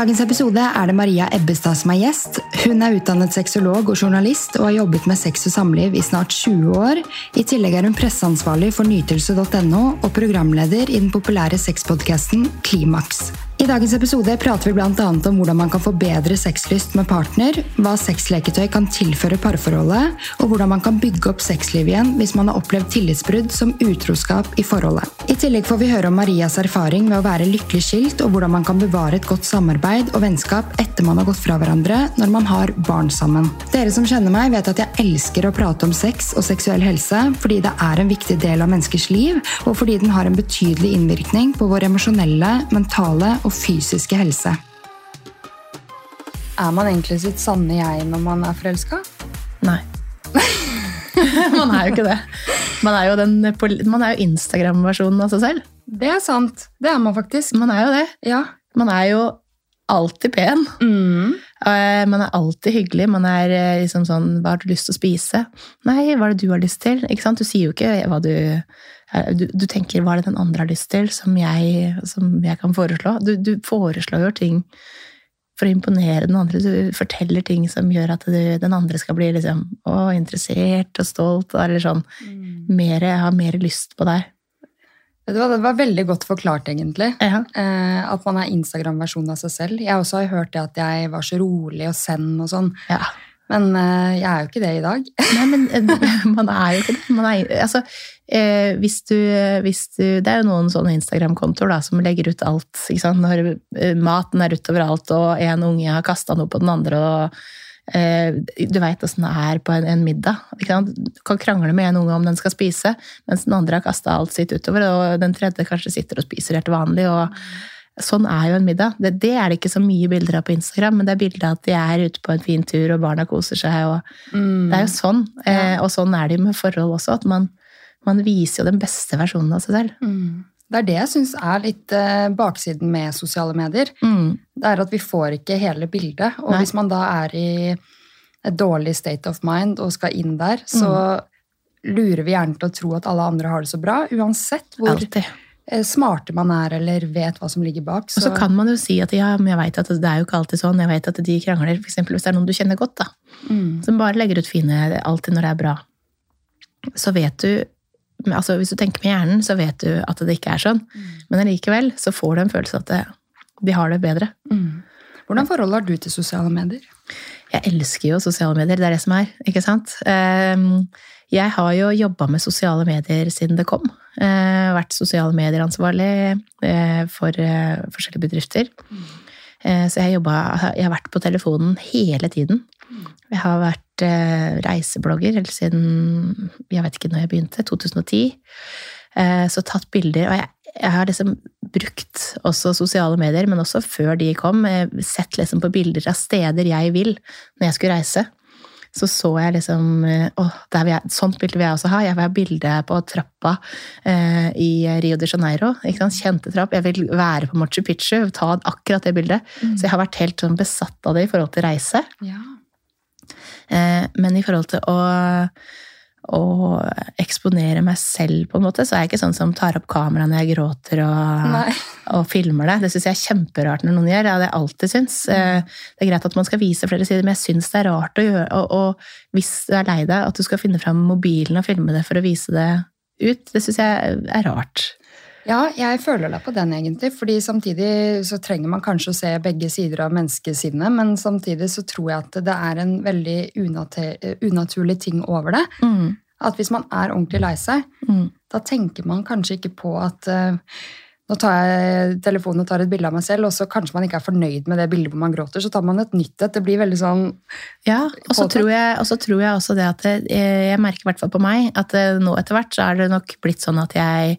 dagens episode er det Maria Ebbestad som er gjest. Hun er utdannet sexolog og journalist og har jobbet med sex og samliv i snart 20 år. I tillegg er hun presseansvarlig for nytelse.no og programleder i den populære sexpodkasten Klimaks. I dagens episode prater vi bl.a. om hvordan man kan få bedre sexlyst med partner, hva sexleketøy kan tilføre parforholdet, og hvordan man kan bygge opp sexlivet igjen hvis man har opplevd tillitsbrudd som utroskap i forholdet. I tillegg får vi høre om Marias erfaring med å være lykkelig skilt, og hvordan man kan bevare et godt samarbeid og vennskap etter man har gått fra hverandre når man har barn sammen. Dere som kjenner meg, vet at jeg elsker å prate om sex og seksuell helse fordi det er en viktig del av menneskers liv, og fordi den har en betydelig innvirkning på vår emosjonelle, mentale og fysiske helse. Er man egentlig sitt sanne jeg når man er forelska? Nei. man er jo ikke det. Man er jo, den, er jo Instagram-versjonen av seg selv. Det er sant. Det er man faktisk. Man er jo det. Ja. Man er jo alltid pen. Mm. Eh, Man er alltid hyggelig. Man er eh, liksom sånn Hva har du lyst til å spise? Nei, hva er det du har lyst til? Ikke sant? Du sier jo ikke hva du Du, du tenker hva er det den andre har lyst til, som jeg, som jeg kan foreslå? Du, du foreslår ting for å imponere den andre. Du forteller ting som gjør at du, den andre skal bli liksom, å, interessert og stolt. Eller sånn, mer, har mer lyst på deg. Det var, Det var veldig godt forklart, egentlig. Ja. Eh, at man er Instagram-versjonen av seg selv. Jeg også har hørt det at jeg var så rolig og send og sånn. Ja. Men eh, jeg er jo ikke det i dag. Nei, men eh, man er jo ikke det. Man er, altså, eh, hvis du, hvis du, det er jo noen sånne Instagram-kontoer som legger ut alt. Når eh, maten er utover alt, og en unge har kasta noe på den andre. og eh, Du veit åssen det er på en, en middag. Du kan krangle med en unge om den skal spise, mens den andre har kasta alt sitt utover, og den tredje kanskje sitter og spiser helt vanlig. og Sånn er jo en middag. Det, det er det ikke så mye bilder av på Instagram, men det er bilder av at de er ute på en fin tur, og barna koser seg. og Det er jo sånn. Eh, og sånn er det jo med forhold også, at man, man viser jo den beste versjonen av seg selv. Mm. Det er det jeg syns er litt eh, baksiden med sosiale medier. Mm. Det er at vi får ikke hele bildet. Og Nei. hvis man da er i et dårlig state of mind og skal inn der, så lurer vi gjerne til å tro at alle andre har det så bra, uansett hvor Alltid. eh, smarte man er eller vet hva som ligger bak. Og så kan man jo si at ja, men jeg vet at det er jo ikke alltid sånn. Jeg vet at de krangler, eksempel hvis det er noen du kjenner godt, da. mm. Som bare legger ut fine alltid når det er bra. Så vet du altså Hvis du tenker med hjernen, så vet du at det ikke er sånn. Men allikevel så får du en følelse av at det, de har det bedre. Mm. Hvordan forhold har du til sosiale medier? Jeg elsker jo sosiale medier, det er det som er. ikke sant? Ehm, Jeg har jo jobba med sosiale medier siden det kom. Eh, Vært sosiale medier-ansvarlig eh, for eh, forskjellige bedrifter. Eh, Så jeg, jobbet, jeg har vært på telefonen hele tiden. Jeg har vært eh, reiseblogger helt siden jeg vet ikke når jeg begynte, 2010. Eh, Så tatt bilder. Og jeg, jeg har liksom brukt også sosiale medier, men også før de kom, eh, sett liksom på bilder av steder jeg vil når jeg skulle reise. Så så jeg liksom Å, jeg, sånt bilde vil jeg også ha. Jeg vil ha bilde på trappa eh, i Rio de Janeiro. Kjente trapp. Jeg vil være på Machu Picchu, ta akkurat det bildet. Så jeg har vært helt sånn besatt av det i forhold til reise. Ja. Eh, men i forhold til å, å eksponere meg selv, på en måte, så er jeg ikke sånn som tar opp kamera når jeg gråter og, og filmer det. Det syns jeg er kjemperart når noen gjør. Det har jeg alltid syntes. Eh, Det er greit at man skal vise flere sider, men jeg syns det er rart å gjøre. Og, og hvis du er lei deg, at du skal finne fram mobilen og filme det for å vise det ut, det syns jeg er rart. Ja, jeg føler deg på den, egentlig. fordi samtidig så trenger man kanskje å se begge sider av menneskesinnet, men samtidig så tror jeg at det er en veldig unate- unaturlig ting over det. Mm. At hvis man er ordentlig lei seg, Mm. da tenker man kanskje ikke på at uh, nå tar jeg telefonen og tar et bilde av meg selv, og så kanskje man ikke er fornøyd med det bildet hvor man gråter, så tar man et nytt et. Det blir veldig sånn Ja, og så tror, jeg- tror jeg også det at det, jeg merker i hvert fall på meg at eh, nå etter hvert så er det nok blitt sånn at jeg, eh,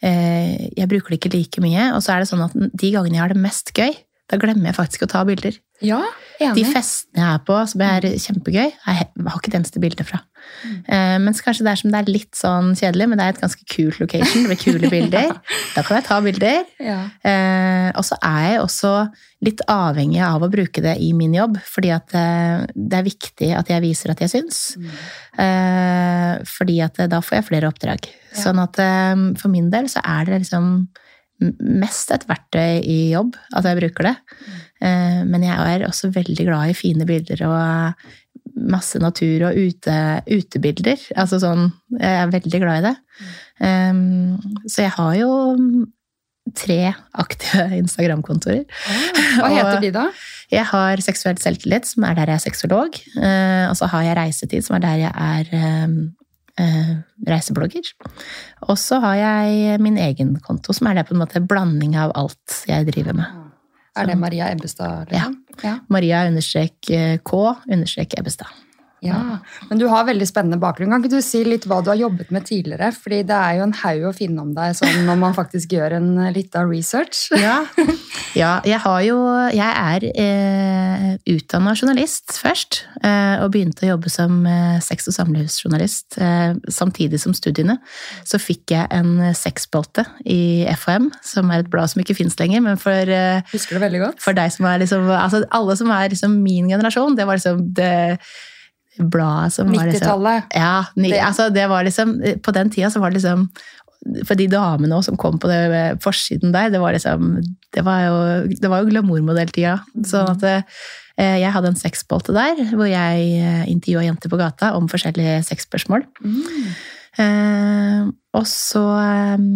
jeg bruker det ikke like mye. Og så er det sånn at de gangene jeg har det mest gøy, da glemmer jeg faktisk å ta bilder. Ja, De festene jeg er på som er kjempegøy, jeg har ikke et eneste bilde fra. Eh, mens kanskje det er som det er litt sånn kjedelig, men det er et ganske kult location med kule bilder. Da kan jeg ta bilder. Ja. Uh, og så er jeg også litt avhengig av å bruke det i min jobb, fordi at eh, det er viktig at jeg viser at jeg syns. Eh, fordi at da får jeg flere oppdrag. Ja. Sånn at for min del så er det liksom mest et verktøy i jobb, at jeg bruker det. Eh, men jeg er også veldig glad i fine bilder og masse natur og ute, utebilder. Altså sånn Jeg er veldig glad i det. Så jeg har jo tre aktive Instagram-kontorer. Hva heter de, da? Jeg har Seksuell selvtillit, som er der jeg er sexolog. Og så har jeg reisetid, som er der jeg er eh, reiseblogger. Og så har jeg min egen konto, som er det på en måte blanding av alt jeg driver med. Er det Maria Ebbestad? Liksom? Ja. ja. Maria understrek eh, K understrek Ebbestad. Ja, Men du har veldig spennende bakgrunn. Kan ikke du si litt hva du har jobbet med tidligere? Fordi det er jo en haug å finne om deg sånn når man faktisk gjør en lita liten research. Ja, ja jeg har jo Jeg er eh, utdanna journalist først. Eh, og begynte å jobbe som eh, sex- og samlivsjournalist eh, samtidig som studiene. Så fikk jeg en sexspalte i FHM, som er et blad som ikke fins lenger, men for, eh, Husker du veldig godt. for deg som er liksom altså Alle som er liksom min generasjon, det var liksom det bladet som var liksom 90-tallet. Ja, ni, altså det var liksom På den tida så var det liksom For de damene også som kom på det forsiden der, det var liksom Det var jo, det var jo glamourmodelltida. Sånn at eh, jeg hadde en sexbolte der, hvor jeg eh, intervjua jenter på gata om forskjellige sexspørsmål. Mm. Eh, og så eh,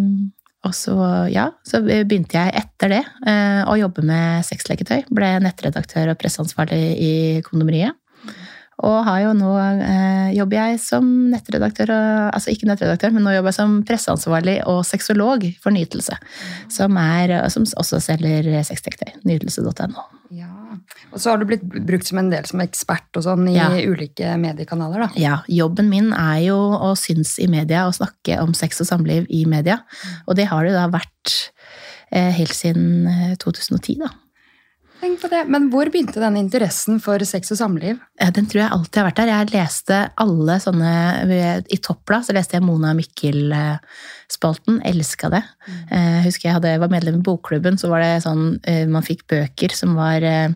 og så, ja, så begynte jeg etter det eh, å jobbe med sexleketøy. Ble nettredaktør og presseansvarlig i Kondomeriet. Og har jo nå eh, jobber jeg som nettredaktør, altså ikke nettredaktør, men nå jobber jeg som presseansvarlig og sexolog for Nytelse. Som, er, som også selger sexleketøy. Nytelse.no. Ja. Og så har du blitt brukt som en del som ekspert og sånn i Ja. ulike mediekanaler, da. Ja, jobben min er jo å synes i media og snakke om sex og samliv i media. Og det har det da vært eh, helt siden eh, 2010, da. Tenk på det. Men hvor begynte denne interessen for sex og samliv? Den tror jeg alltid har vært der. Jeg leste alle sånne I Toppblad så leste jeg Mona Mikkel-spalten. Elska det. Jeg husker jeg hadde, var medlem i bokklubben, så var det sånn eh, Man fikk bøker som var eh,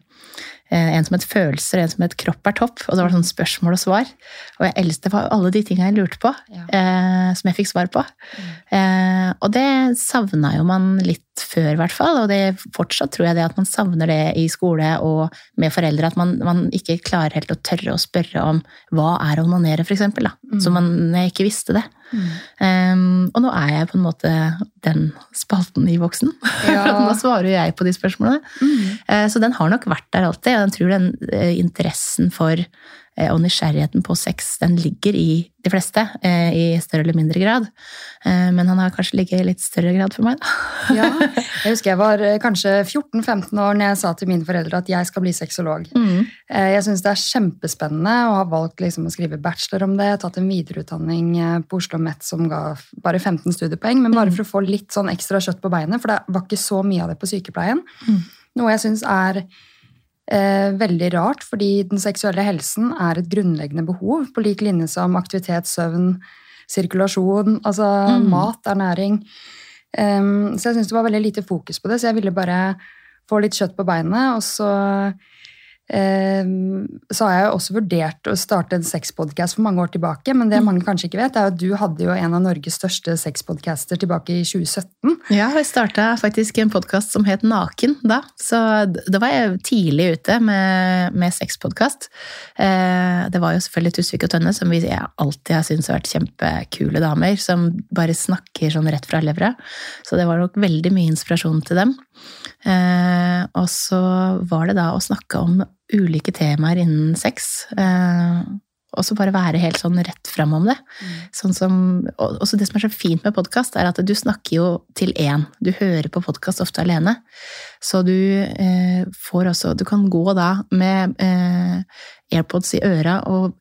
en som het Følelser, en som het Kropp er topp. Og det var sånn spørsmål og svar. Og jeg elsket var alle de tinga jeg lurte på, Ja. eh, som jeg fikk svar på. Eh, og det savna jo man litt før, i hvert fall. Og det fortsatt tror jeg det at man savner det i skole og med foreldre. At man, man ikke klarer helt å tørre å spørre om hva er å onanere, eksempel. Da. Så man ikke visste det. Um, og nå er jeg på en måte den spalten i voksen. Ja. nå svarer jeg på de spørsmålene. Eh, Så den har nok vært der alltid. Og jeg tror den uh, interessen for eh, og nysgjerrigheten på sex, den ligger i de fleste. eh, I større eller mindre grad. Eh, Men han har kanskje ligget i litt større grad for meg, da. Ja. Jeg husker jeg var eh, kanskje 14-15 år når jeg sa til mine foreldre at jeg skal bli sexolog. Mm. Eh, Jeg syns det er kjempespennende og har valgt liksom å skrive bachelor om det. Tatt en videreutdanning eh, på Oslo Met som ga bare 15 studiepoeng, men bare for å få litt sånn ekstra kjøtt på beinet, for det var ikke så mye av det på sykepleien. Noe jeg syns er eh, veldig rart, fordi den seksuelle helsen er et grunnleggende behov, på lik linje som aktivitet, søvn, sirkulasjon, altså mat, ernæring. Um, så jeg syns det var veldig lite fokus på det, så jeg ville bare få litt kjøtt på beinet. Og så, så har jeg også vurdert å starte en sexpodcast for mange år tilbake, men det mange kanskje ikke vet, er at du hadde jo en av Norges største sexpodcaster tilbake i 2017. Ja, jeg starta faktisk en podkast som het Naken da. Så da var jeg tidlig ute med, med sexpodkast. Eh, det var jo selvfølgelig Tusvik og Tønne, som vi jeg alltid har syntes har vært kjempekule damer. Som bare snakker sånn rett fra levra. Så det var nok veldig mye inspirasjon til dem. Eh, og så var det da å snakke om ulike temaer innen sex. Eh, og så bare være helt sånn rett fram om det. Sånn som, og også det som er så fint med podkast, er at du snakker jo til én. Du hører på podkast ofte alene. Så du eh, får også Du kan gå da med eh, AirPods i øra, og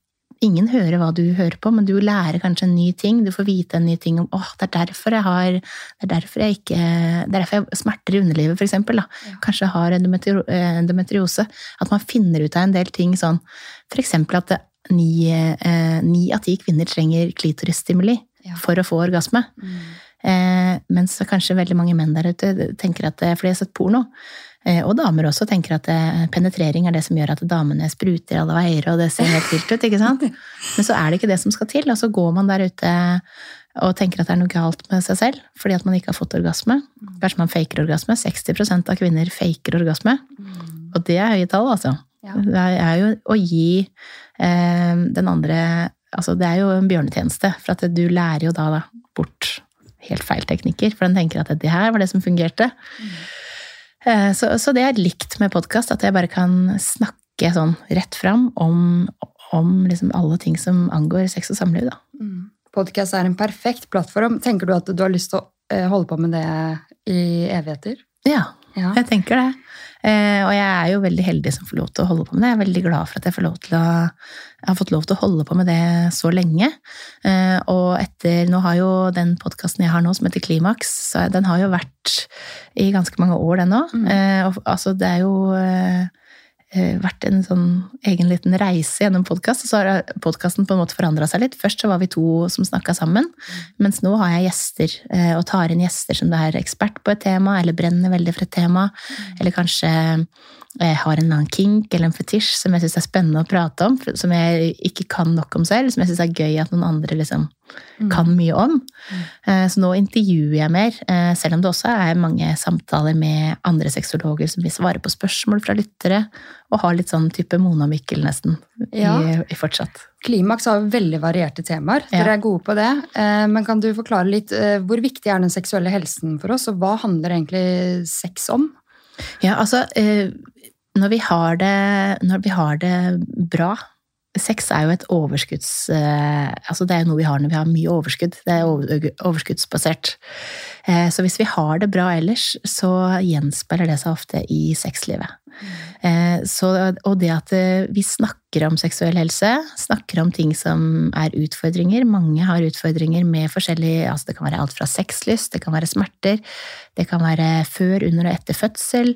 ingen hører hva du hører på, men du lærer kanskje en ny ting. Du får vite en ny ting om åh, det er derfor jeg har Det er derfor jeg ikke Det er derfor jeg smerter i underlivet, for eksempel. Kanskje har endometriose. At man finner ut av en del ting sånn eksempel at ni, eh, ni av ti kvinner trenger klitorisstimuli Ja. for å få orgasme. Eh, mens kanskje veldig mange menn der ute tenker at fordi jeg har sett porno. Eh, og damer også tenker at eh, penetrering er det som gjør at damene spruter alle veier, og det ser helt vilt ut, ikke sant? Men så er det ikke det som skal til, og så går man der ute og tenker at det er noe galt med seg selv fordi at man ikke har fått orgasme. Kanskje man faker orgasme. 60% av kvinner faker orgasme. Og det er høye tall, altså. Ja. Det er jo å gi eh, den andre Altså, det er jo en bjørnetjeneste, for at du lærer jo da, da bort helt feil teknikker. For den tenker at det her var det som fungerte. Eh, Så, så det er likt med podkast, at jeg bare kan snakke sånn rett fram om, om liksom alle ting som angår sex og samliv. Da. Mm. Podcast er en perfekt plattform. Tenker du at du har lyst til å eh, holde på med det i evigheter? Ja, Ja. jeg tenker det. Eh, og jeg er jo veldig heldig som får lov til å holde på med det. Jeg er veldig glad for at jeg, får lov til å, jeg har fått lov til å holde på med det så lenge. Eh, og etter Nå har jo den podkasten jeg har nå, som heter Klimaks, så den har jo vært i ganske mange år, den òg. Mm. Eh, og altså, det er jo vært en sånn egen liten reise gjennom podkast. Og så har podkasten på en måte forandra seg litt. Først så var vi to som snakka sammen, mens nå har jeg gjester, eh, og tar inn gjester som er ekspert på et tema, eller brenner veldig for et tema, eller kanskje eh, har en eller annen kink eller en fetisj som jeg syns er spennende å prate om, som jeg ikke kan nok om selv, som jeg syns er gøy at noen andre liksom kan mye om. Mm. Så nå intervjuer jeg mer, eh, selv om det også er mange samtaler med andre sexologer som vil svare på spørsmål fra lyttere, og har litt sånn type Mona Mikkel nesten Ja. i, i fortsatt. Klimaks har veldig varierte temaer. Ja. Dere er gode på det. Eh, Men kan du forklare litt eh, hvor viktig er den seksuelle helsen for oss, og hva handler egentlig sex om? Ja, altså eh, når vi har det, når vi har det bra Sex er jo et overskudds... eh, Altså det er jo noe vi har når vi har mye overskudd. Det er overskuddsbasert. Eh, Så hvis vi har det bra ellers, så gjenspeiler det seg ofte i sexlivet. Eh, Så, og det at eh, vi snakker om seksuell helse, snakker om ting som er utfordringer. Mange har utfordringer med forskjellig altså Det kan være alt fra sexlyst, det kan være smerter, det kan være før, under og etter fødsel.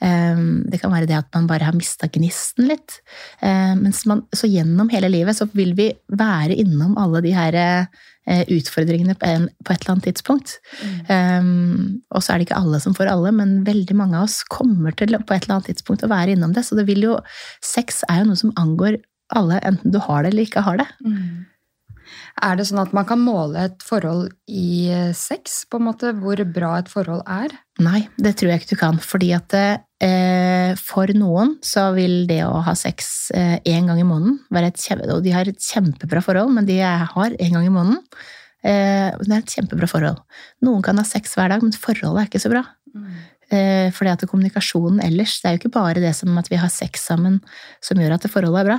eh, Det kan være det at man bare har mista gnisten litt. Mens man, så gjennom hele livet så vil vi være innom alle de her utfordringene på, en, på et eller annet tidspunkt. Um, og så er det ikke alle som får alle, men veldig mange av oss kommer til på et eller annet tidspunkt å være innom det. Så det vil jo, sex er jo noe som angår alle, enten du har det eller ikke har det. Er det sånn at man kan måle et forhold i eh, sex, på en måte, hvor bra et forhold er? Nei, det tror jeg ikke du kan. Fordi at eh, for noen så vil det å ha sex én eh, gang i måneden være et kjempe, Og de har et kjempebra forhold, men de har én gang i måneden. Eh, det er et kjempebra forhold. Noen kan ha sex hver dag, men forholdet er ikke så bra. Eh, fordi at kommunikasjonen ellers, det er jo ikke bare det som at vi har sex sammen som gjør at forholdet er bra.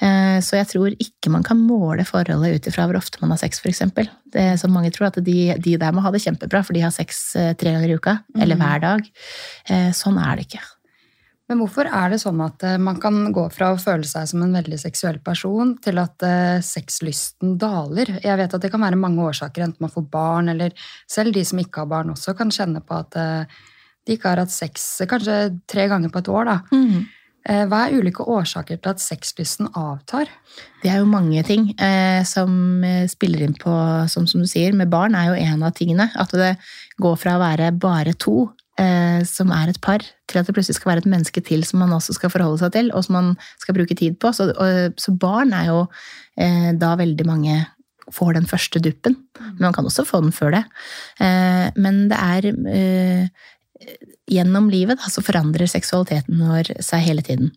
Eh, Så jeg tror ikke man kan måle forholdet ut ifra hvor ofte man har sex, f.eks. Som mange tror at de, de der må ha det kjempebra, for de har sex eh, tre ganger i uka. Eller hver dag. Eh, Sånn er det ikke. Men hvorfor er det sånn at eh, man kan gå fra å føle seg som en veldig seksuell person, til at eh, sexlysten daler? Jeg vet at det kan være mange årsaker, enten man får barn, eller selv de som ikke har barn også kan kjenne på at eh, de ikke har hatt sex eh, kanskje tre ganger på et år. da. Mm. Hva er ulike årsaker til at sexlysten avtar? Det er jo mange ting eh, som eh, spiller inn på, som, som du sier, med barn er jo en av tingene. At det går fra å være bare to, eh, som er et par, til at det plutselig skal være et menneske til som man også skal forholde seg til, og som man skal bruke tid på. Så, og, så barn er jo eh, da veldig mange får den første duppen. Men man kan også få den før det. Eh, men det er eh, Gjennom livet da, så forandrer seksualiteten vår seg hele tiden.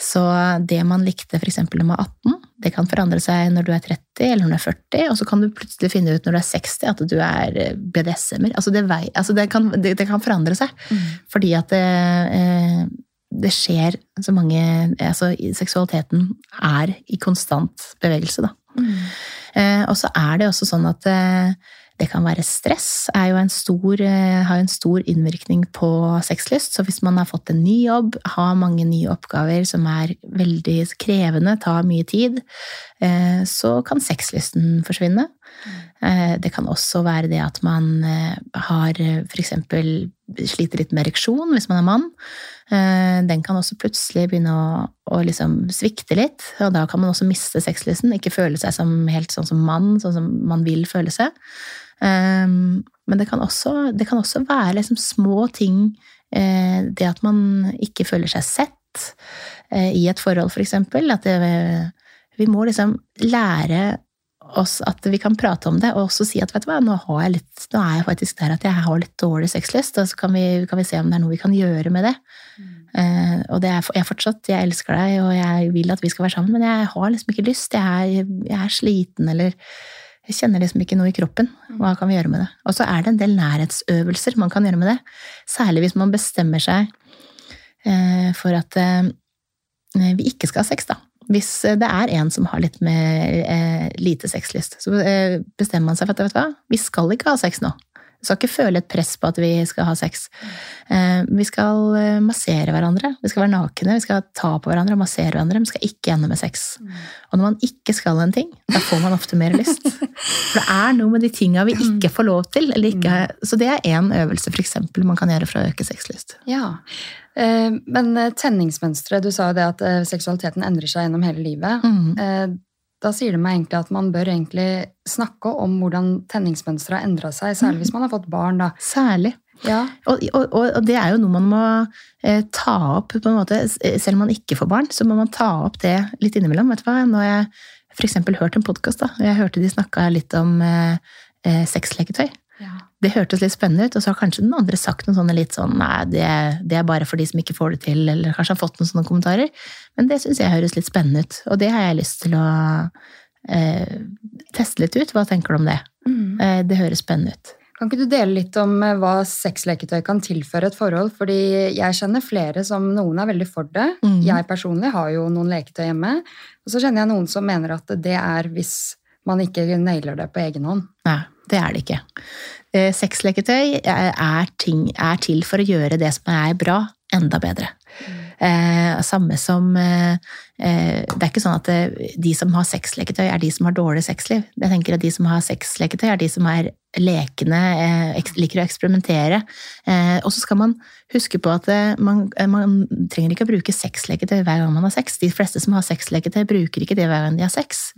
Så det man likte f.eks. når man var 18, det kan forandre seg når du er 30 eller når du er 40, og så kan du plutselig finne ut når du er 60 at du er BDSM-er. Altså, det, altså det, kan, det, det kan forandre seg. Fordi at det, eh, det skjer så mange altså Seksualiteten er i konstant bevegelse, da. Eh, og så er det også sånn at eh, det kan være stress, er jo en stor, eh, har jo en stor innvirkning på sexlyst. Så hvis man har fått en ny jobb, har mange nye oppgaver som er veldig krevende, tar mye tid, eh, så kan sexlysten forsvinne. Eh, Det kan også være det at man eh, har f.eks. sliter litt med ereksjon hvis man er mann. Eh, Den kan også plutselig begynne å, å liksom svikte litt, og da kan man også miste sexlysten. Ikke føle seg som helt sånn som mann, sånn som man vil føle seg. Eh, Men det kan også, det kan også være liksom små ting eh, det at man ikke føler seg sett eh, i et forhold, for eksempel. At det, vi må liksom lære oss at vi kan prate om det, og også si at vet du hva, nå, litt, nå er jeg faktisk der at jeg har litt dårlig sexlyst, og så kan vi, kan vi, se om det er noe vi kan gjøre med det. Mm. Uh, og det er, jeg fortsatt, jeg elsker deg, og jeg vil at vi skal være sammen, men jeg har liksom ikke lyst. Jeg er, jeg er sliten, eller jeg kjenner liksom ikke noe i kroppen. Hva kan vi gjøre med det? Og så er det en del nærhetsøvelser man kan gjøre med det. Særlig hvis man bestemmer seg uh, for at uh, vi ikke skal ha sex, da. Hvis det er en som har litt mer eh, lite sexlyst, så eh, bestemmer man seg for at vet du hva, vi skal ikke ha sex nå. Vi skal ikke føle et press på at vi skal ha sex. Eh, vi skal eh, massere hverandre. Vi skal være nakne, vi skal ta på hverandre og massere hverandre. Vi skal ikke ende med sex. Og når man ikke skal en ting, da får man ofte mer lyst. For det er noe med de tinga vi ikke får lov til. Ikke, så det er én øvelse for eksempel, man kan gjøre for å øke sexlyst. Ja, eh, men tenningsmønsteret, du sa jo det at seksualiteten endrer seg gjennom hele livet. Mm da sier det meg egentlig at man bør egentlig snakke om hvordan tenningsmønsteret har endra seg, særlig hvis man har fått barn. da. Særlig. Ja. Og, og, og, det er jo noe man må eh, ta opp, på en måte. Selv om man ikke får barn, så må man ta opp det litt innimellom. Vet du hva? Nå har jeg f.eks. hørt en podkast, og jeg hørte de snakka litt om eh, eh, sexleketøy. Ja. Det hørtes litt spennende ut, og så har kanskje den andre sagt noe sånne litt sånn nei, det, det, er bare for de som ikke får det til, eller kanskje har fått noen sånne kommentarer. Men det syns jeg høres litt spennende ut, og det har jeg lyst til å eh, teste litt ut. Hva tenker du om det? Mm. Eh, det høres spennende ut. Kan ikke du dele litt om eh, hva sexleketøy kan tilføre et forhold? Fordi jeg kjenner flere som noen er veldig for det. Mm. Jeg personlig har jo noen leketøy hjemme. Og så kjenner jeg noen som mener at det er hvis man ikke nailer det på egen hånd. Nei, det er det ikke. Eh, sexleketøy er, ting, er, til for å gjøre det som er bra, enda bedre. Eh, samme som eh, eh Det er ikke sånn at det, de som har sexleketøy, er de som har dårlig sexliv. Jeg tenker at De som har sexleketøy, er de som er lekende, eh, liker å eksperimentere. og så skal man huske på at man, man, trenger ikke å bruke sexleketøy hver gang man har sex. De fleste som har sexleketøy, bruker ikke det hver gang de har sex.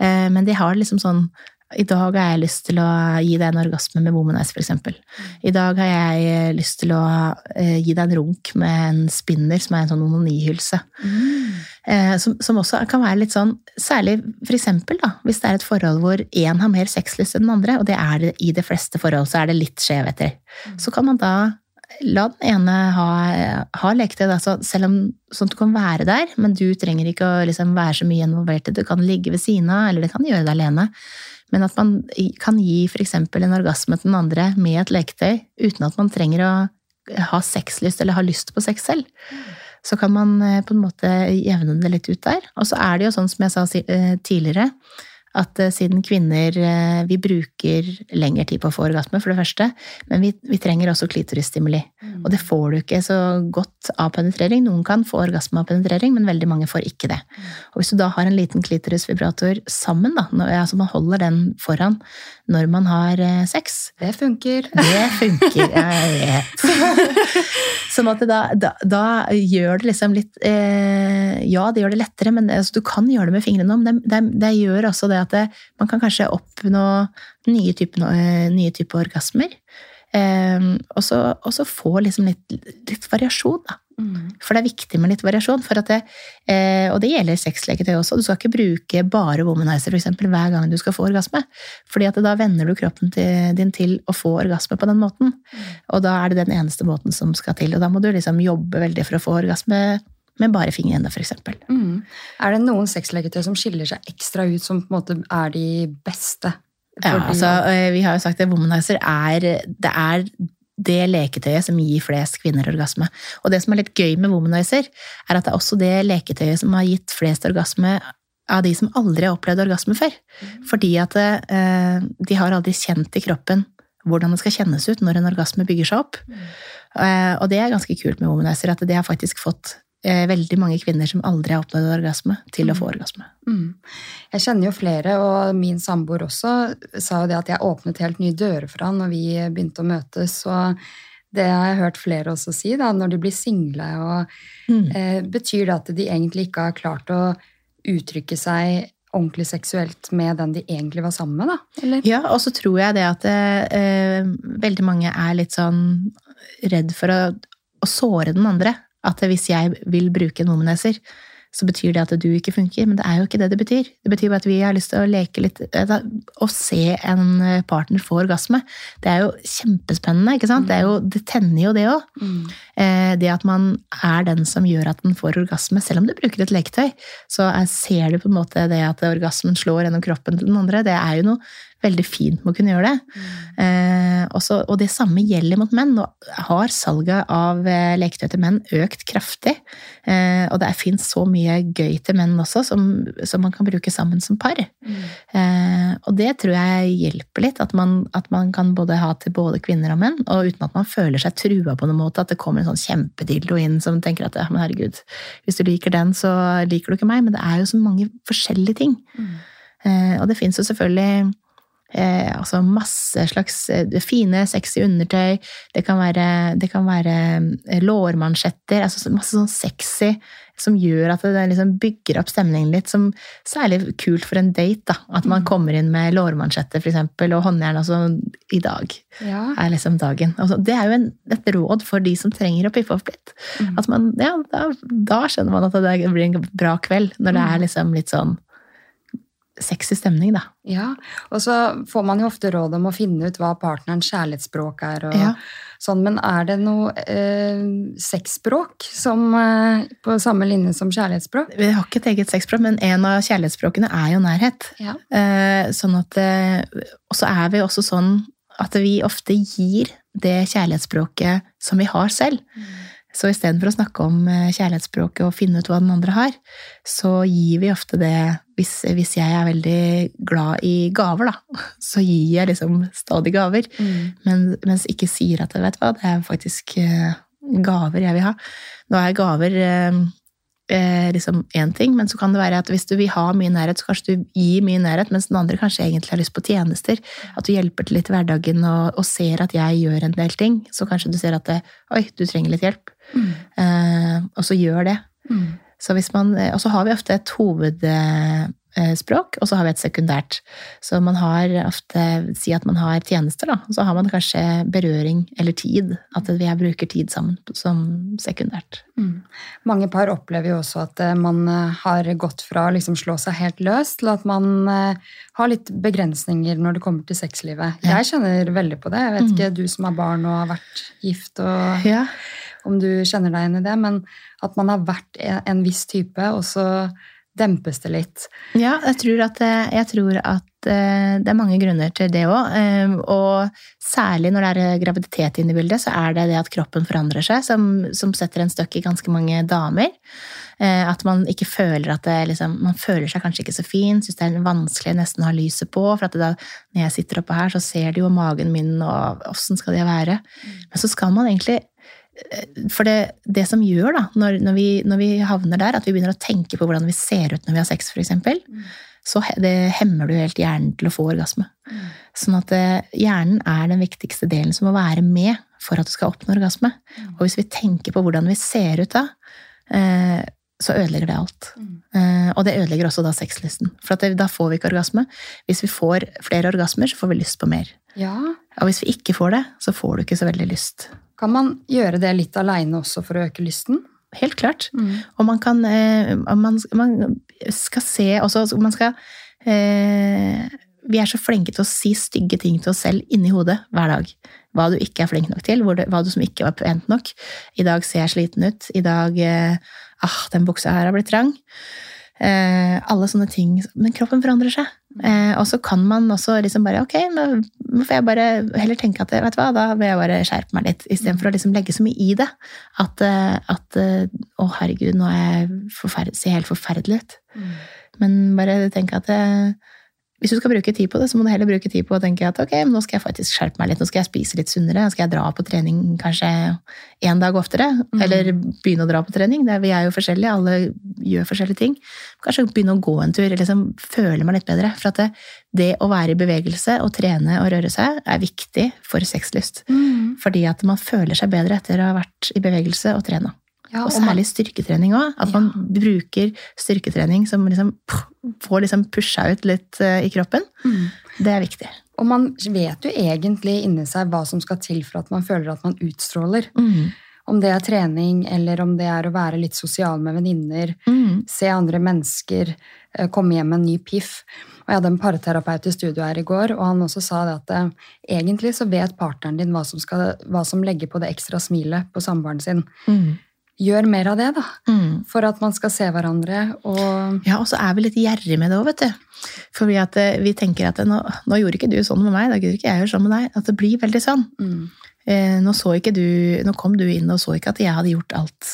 Men de har liksom sånn i dag har jeg lyst til å gi deg en orgasme med womanize, f.eks. I dag har jeg eh, lyst til å eh, gi deg en runk med en spinner, som er en sånn onanihylse. Mm. Eh, som, som, også kan være litt sånn Særlig for eksempel da, hvis det er et forhold hvor én har mer sexlyst enn den andre, og det er det i de fleste forhold, så er det litt skjevheter. Mm. Så kan man da la den ene ha, ha leketøy, altså, selv om sånn at du kan være der, men du trenger ikke å liksom, være så mye involvert. Du kan ligge ved siden av, eller det kan gjøre det alene. Men at man kan gi f.eks. en orgasme til den andre med et leketøy uten at man trenger å ha sexlyst eller ha lyst på sex selv. Så kan man eh, på en måte jevne det litt ut der. Og så er det jo sånn som jeg sa eh, tidligere, at eh, siden kvinner vi bruker lengre tid på å få orgasme, for det første, men vi, vi trenger også klitorisstimuli. Mm. Og det får du ikke så godt av penetrering. Noen kan få orgasme av penetrering, men veldig mange får ikke det. Og hvis du da har en liten klitorisvibrator sammen, da, altså man holder den foran når man har eh, sex Det funker. Det funker, jeg vet. sånn at da, da, da, gjør det liksom litt eh, Ja, det gjør det lettere, men altså, du kan gjøre det med fingrene om. Det, det, det gjør også det at det, man kan kanskje oppnå nye typer, type nye typer orgasmer. Eh, og, så, få liksom litt, litt variasjon, da. Mm. For det er viktig med litt variasjon. Det, eh, og det gjelder sexleketøy også. Du skal ikke bruke bare womanizer for eksempel, hver gang du skal få orgasme. Fordi at da venner du kroppen til, din til å få orgasme på den måten. Mm. Og da er det den eneste måten som skal til. Og da må du liksom jobbe veldig for å få orgasme med bare fingrene, f.eks. Mm. Er det noen sexleketøy som skiller seg ekstra ut, som på en måte er de beste? Ja, altså, eh, vi har jo sagt at Womanizer er, det er det leketøyet som gir flest kvinner orgasme. Og det som er litt gøy med Womanizer, er at det er også det leketøyet som har gitt flest orgasme av de som aldri har opplevd orgasme før. Mm. Fordi at eh, de har aldri kjent i kroppen hvordan det skal kjennes ut når en orgasme bygger seg opp. Mm. Eh, og det er ganske kult med Womanizer, at det har faktisk fått veldig mange kvinner som aldri har oppnådd orgasme, til å få mm. orgasme. Mm. Jeg kjenner jo flere, og min samboer også sa jo det at jeg åpnet helt nye dører for han når vi begynte å møtes. og det har jeg hørt flere også si, da, når de blir single. Og, mm. eh, betyr det at de egentlig ikke har klart å uttrykke seg ordentlig seksuelt med den de egentlig var sammen med? da? Eller? Ja, og så tror jeg det at eh, veldig mange er litt sånn redd for å å såre den andre. At hvis jeg vil bruke en womanizer, så betyr det at du ikke funker. Men det er jo ikke det det betyr. Det betyr bare at vi har lyst til å leke litt Å se en partner få orgasme. Det er jo kjempespennende, ikke sant? Det, jo, det tenner jo det òg. Mm. Det at man er den som gjør at den får orgasme, selv om du bruker et leketøy, så ser du på en måte det at orgasmen slår gjennom kroppen til den andre. Det er jo noe veldig fint med å kunne gjøre det. Mm. Eh, også, og det samme gjelder mot menn. Nå har salget av eh, leketøy til menn økt kraftig. Eh, og det fins så mye gøy til menn også, som, som, man kan bruke sammen som par. Mm. Eh, og det tror jeg hjelper litt, at man, at man, kan både ha til både kvinner og menn, og uten at man føler seg trua på noen måte, at det kommer en sånn kjempedildo inn som tenker at men herregud, hvis du liker den, så liker du ikke meg. Men det er jo så mange forskjellige ting. Mm. Eh, og det fins jo selvfølgelig Eh, altså masse slags eh, fine, sexy undertøy. Det kan være, det kan være eh, lårmansjetter. altså Masse sånn sexy som gjør at det liksom bygger opp stemningen litt. Som særlig kult for en date. da, At man mm. kommer inn med lårmansjetter for eksempel, og håndjern. altså I dag ja. er liksom dagen. Altså, det er jo en, et råd for de som trenger å piffe opp litt. Mm. At man, ja, da, da, skjønner man at det blir en bra kveld. Når det er mm. liksom litt sånn sexy stemning, da. Ja, og så får man jo ofte råd om å finne ut hva partnerens kjærlighetsspråk er. og ja. sånn, Men er det noe eh, sexspråk som, eh, på samme linje som kjærlighetsspråk? Vi har ikke et eget sexspråk, men en av kjærlighetsspråkene er jo nærhet. Ja. Eh, sånn at, eh, og så er vi også sånn at vi ofte gir det kjærlighetsspråket som vi har selv. Mm. Så istedenfor å snakke om eh, kjærlighetsspråket og finne ut hva den andre har, så gir vi ofte det hvis, hvis jeg er veldig glad i gaver, da, så gir jeg liksom stadig gaver. Mm. Men, mens ikke sier at vet hva, det er faktisk eh, gaver jeg vil ha. Nå er gaver eh, eh, liksom én ting, men så kan det være at hvis du vil ha mye nærhet, så kanskje du gir mye nærhet, mens den andre kanskje egentlig har lyst på tjenester. At du hjelper til litt i hverdagen og, og, ser at jeg gjør en del ting. Så kanskje du ser at det, oi, du trenger litt hjelp. Mm. Eh, og så gjør det. Mm. Så man, og så har vi ofte et hoved Eh, og så har vi et sekundært. Så man har ofte Si at man har tjenester, da. Og så har man kanskje berøring eller tid. At vi bruker tid sammen som sekundært. Mm. Mange par opplever jo også at eh, man eh, har gått fra å liksom slå seg helt løs til at man har litt begrensninger når det kommer til sexlivet. Jeg kjenner veldig på det. Jeg vet mm. ikke, du som har barn og har vært gift og ja. Om du kjenner deg igjen i det, men at man har vært en viss type, og så dempes det litt. Ja, jeg tror at, eh, jeg tror at eh, det er mange grunner til det òg. Eh, og særlig når det er graviditet inne i bildet, så er det det at kroppen forandrer seg, som, som setter en støkk i ganske mange damer. At man ikke føler at det liksom, Man føler seg kanskje ikke så fin, syns det er vanskelig nesten å ha lyset på. For at da, når jeg sitter oppe her, så ser de jo magen min, og åssen skal det være? Mm. Men så skal man egentlig for det, det, som gjør, da, når, når, vi, når, vi, havner der, at vi begynner å tenke på hvordan vi ser ut når vi har sex, f.eks., mm. så det hemmer du helt hjernen til å få orgasme. Mm. Sånn at eh, hjernen er den viktigste delen som må være med for at du skal oppnå orgasme. Mm. Og hvis vi tenker på hvordan vi ser ut da, eh, så ødelegger det alt. Mm. Eh, og det ødelegger også da sexlysten. For det, da får vi ikke orgasme. Hvis vi får flere orgasmer, så får vi lyst på mer. Ja. Og hvis vi ikke får det, så får du ikke så veldig lyst. Kan man gjøre det litt aleine også for å øke lysten? Helt klart. Mm. Og man kan eh, man, man, skal se også Man skal eh, Vi er så flinke til å si stygge ting til oss selv inni hodet hver dag. Hva du ikke er flink nok til, hva du som ikke var pent nok. I dag ser jeg sliten ut. I dag eh, Ah, den buksa her har blitt trang. Eh, alle sånne ting. Men kroppen forandrer seg. Eh, og så kan man også liksom bare Ok, nå får jeg bare heller tenke at vet du hva, da vil jeg bare skjerpe meg litt. Istedenfor å liksom legge så mye i det. At, eh, at eh, å herregud, nå er jeg forferd ser helt forferdelig ut. Mm. Men bare tenk at eh, hvis du skal bruke tid på det, så må du heller bruke tid på å tenke at ok, nå skal jeg faktisk skjerpe meg litt, nå skal jeg spise litt sunnere, skal jeg dra på trening kanskje én dag oftere. Mm. Eller begynne å dra på trening. Det, vi er jo forskjellige, alle gjør forskjellige ting. Kanskje begynne å gå en tur, liksom føle meg litt bedre. For at det, det å være i bevegelse og trene og røre seg er viktig for sexlyst. Mm. Fordi at man føler seg bedre etter å ha vært i bevegelse og trena. Ja, og, og særlig styrketrening òg. At ja. man bruker styrketrening som liksom får liksom pusha ut litt uh, i kroppen. Mm. Det er viktig. Og man vet jo egentlig inni seg hva som skal til for at man føler at man utstråler. Mm. Om det er trening, eller om det er å være litt sosial med venninner, Mm. se andre mennesker, eh, komme hjem med en ny piff. Og jeg hadde en parterapeut i studio her i går, og han også sa det at eh, egentlig så vet partneren din hva som, skal, hva som legger på det ekstra smilet på samboeren sin. Mm. Gjør mer av det, da. Mm. For at man skal se hverandre og Ja, og så er vi litt gjerrig med det òg, vet du. At eh, vi tenker at eh, nå, nå gjorde ikke du sånn med meg, da gidder ikke jeg gjøre sånn med deg. At det blir veldig sånn. mm. Eh, nå, så ikke du, nå kom du inn og så ikke at jeg hadde gjort alt.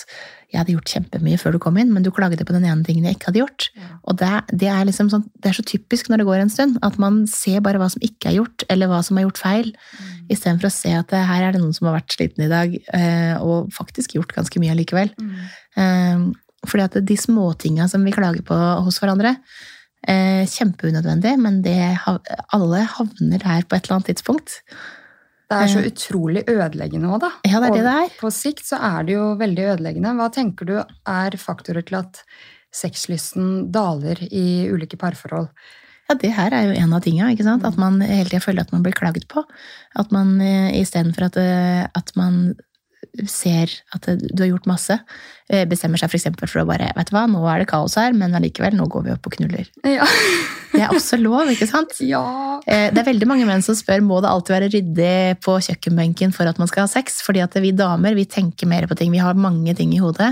Jeg hadde gjort kjempemye før du kom inn, men du klagde på den ene tingen jeg ikke hadde gjort. Ja. Og det, det, er liksom sånn, det er så typisk når det går en stund, at man ser bare hva som ikke er gjort, eller hva som er gjort feil, istedenfor å se at her er det noen som har vært sliten i dag, eh, og faktisk gjort ganske mye allikevel. Mm. Eh, fordi at de småtinga som vi klager på hos hverandre, eh, kjempeunødvendig, men det, alle havner her på et eller annet tidspunkt. Det er så utrolig ødeleggende òg, da. Ja, det er det det er. På sikt så er det jo veldig ødeleggende. Hva tenker du er faktorer til at sexlysten daler i ulike parforhold? Ja, det her er jo en av tinga, ikke sant? At man hele tida føler at man blir klaget på. At man eh, istedenfor at, eh, at man ser at du har gjort masse, eh, bestemmer seg f.eks. For, for å bare Vet du hva, nå er det kaos her, men allikevel, nå går vi opp og knuller. Ja. Det er også lov, ikke sant? ja. Eh, Det er veldig mange menn som spør må det alltid være ryddig på kjøkkenbenken for at man skal ha sex. Fordi at vi damer vi tenker mer på ting. Vi har mange ting i hodet.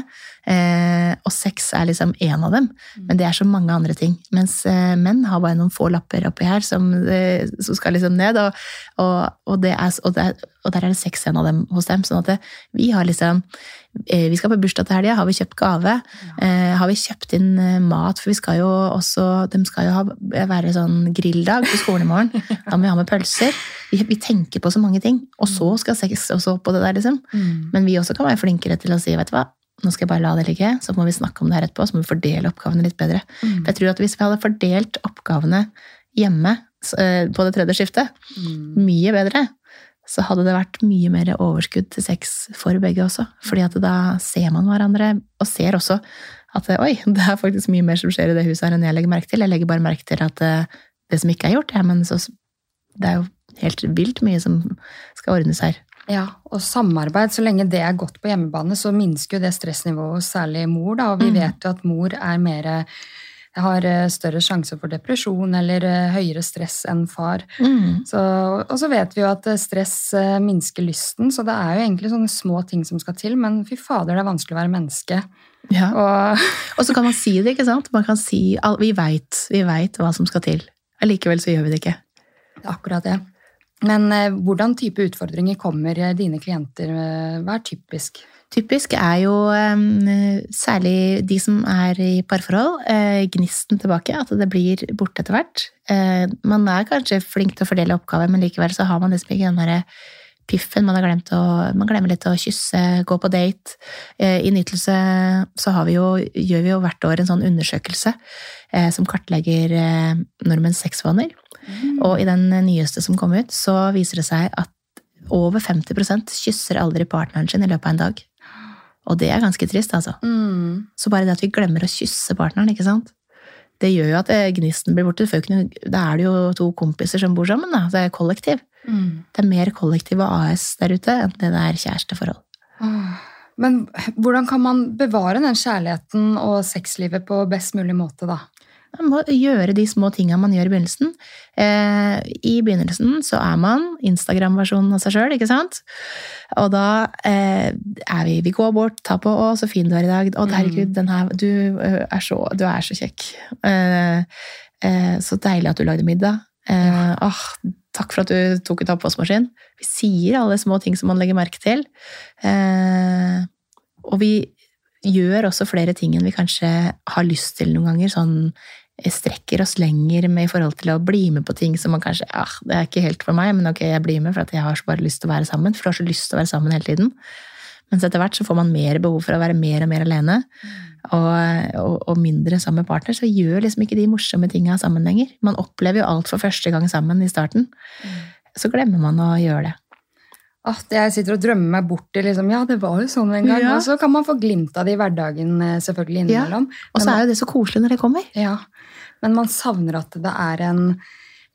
Eh, Og sex er liksom én av dem. Men det er så mange andre ting. Mens eh, menn har bare noen få lapper oppi her som, eh, som skal liksom ned. Og, og, og, det er, og, det er, og der er det sex en av dem hos dem. Sånn at det, vi har liksom eh, Vi skal på bursdag til helga. Har vi kjøpt gave? Eh, har vi kjøpt inn eh, mat? For vi skal jo også De skal jo ha, være sånn grilldag på skolen i morgen. Da må vi ha med pølser. Vi, vi tenker på så mange ting. Og så skal sex også på det der, liksom. Mm. Men vi også kan være flinkere til å si vet du hva, nå skal jeg bare la det ligge, så må vi snakke om det her etterpå, så må vi fordele oppgavene litt bedre. Mm. For jeg tror at hvis vi hadde fordelt oppgavene hjemme eh, på det tredje skiftet, Mm. mye bedre, så hadde det vært mye mer overskudd til sex for begge også. Fordi at da ser man hverandre, og ser også at oi, det er faktisk mye mer som skjer i det huset her enn jeg legger merke til. Jeg legger bare merke til at eh, det som ikke er gjort, ja, men så, det er jo helt vilt mye som skal ordnes her. Ja, og samarbeid, så lenge det er godt på hjemmebane, så minsker jo det stressnivået hos særlig mor, da, og vi Mm. vet jo at mor er mer har eh, større sjanse for depresjon eller eh, høyere stress enn far. Så, og så vet vi jo at eh, stress minsker lysten, så det er jo egentlig sånne små ting som skal til, men fy fader, det er vanskelig å være menneske. Ja. Og Og så kan man si det, ikke sant? Man kan si, at vi veit hva som skal til. Allikevel så gjør vi det ikke. det er akkurat det. Men eh, hvordan type utfordringer kommer eh, dine klienter med? Hva er typisk? Typisk er jo eh, særlig de som er i parforhold, eh, gnisten tilbake, at det blir borte etter hvert. Eh, man er kanskje flink til å fordele oppgaver, men likevel så har man liksom ikke den derre piffen. Man, har glemt å, man glemmer litt å kysse, gå på date. Eh, I Nytelse så har vi jo, gjør vi jo hvert år en sånn undersøkelse eh, som kartlegger eh, nordmenns sexvaner. Og i den nyeste som kom ut, så viser det seg at over 50% kysser aldri partneren sin i løpet av en dag. Og det er ganske trist, altså. Mm. Så bare det at vi glemmer å kysse partneren, ikke sant? Det gjør jo at eh, gnisten blir borte. Da er det jo to kompiser som bor sammen, da. Det er kollektiv. Mm. Det er mer kollektiv og AS der ute enn det det er kjæresteforhold. Men hvordan kan man bevare den kjærligheten og sexlivet på best mulig måte, da? Man må gjøre de små tinga man gjør i begynnelsen. Eh, I begynnelsen så er man Instagram-versjonen av seg sjøl, ikke sant? Og da eh, er vi Vi går bort, tar på 'Å, så fin du er i dag'. 'Å, herregud, den her Du eh, er så, du er så kjekk'. Eh, eh, så deilig at du lagde middag. Eh, ah, takk for at du tok ut oppvaskmaskin. Vi sier alle små ting som man legger merke til. Eh, og vi gjør også flere ting enn vi kanskje har lyst til noen ganger. Sånn eh, strekker oss lenger med i forhold til å bli med på ting som man kanskje ah, det er ikke helt for meg, men ok, jeg blir med for at jeg har så bare lyst til å være sammen. For du har så lyst til å være sammen hele tiden. Mens etter hvert så får man mer behov for å være mer og mer alene. Og, og, og mindre sammen med partner. Så gjør liksom ikke de morsomme tinga sammen lenger. Man opplever jo alt for første gang sammen i starten. Så glemmer man å gjøre det. At jeg sitter og drømmer meg bort til liksom, ja, det var jo sånn en gang. Ja. Og så kan man få glimt av det i hverdagen eh, selvfølgelig innimellom. Og så er jo det så koselig når det kommer. Ja, men man savner at det er en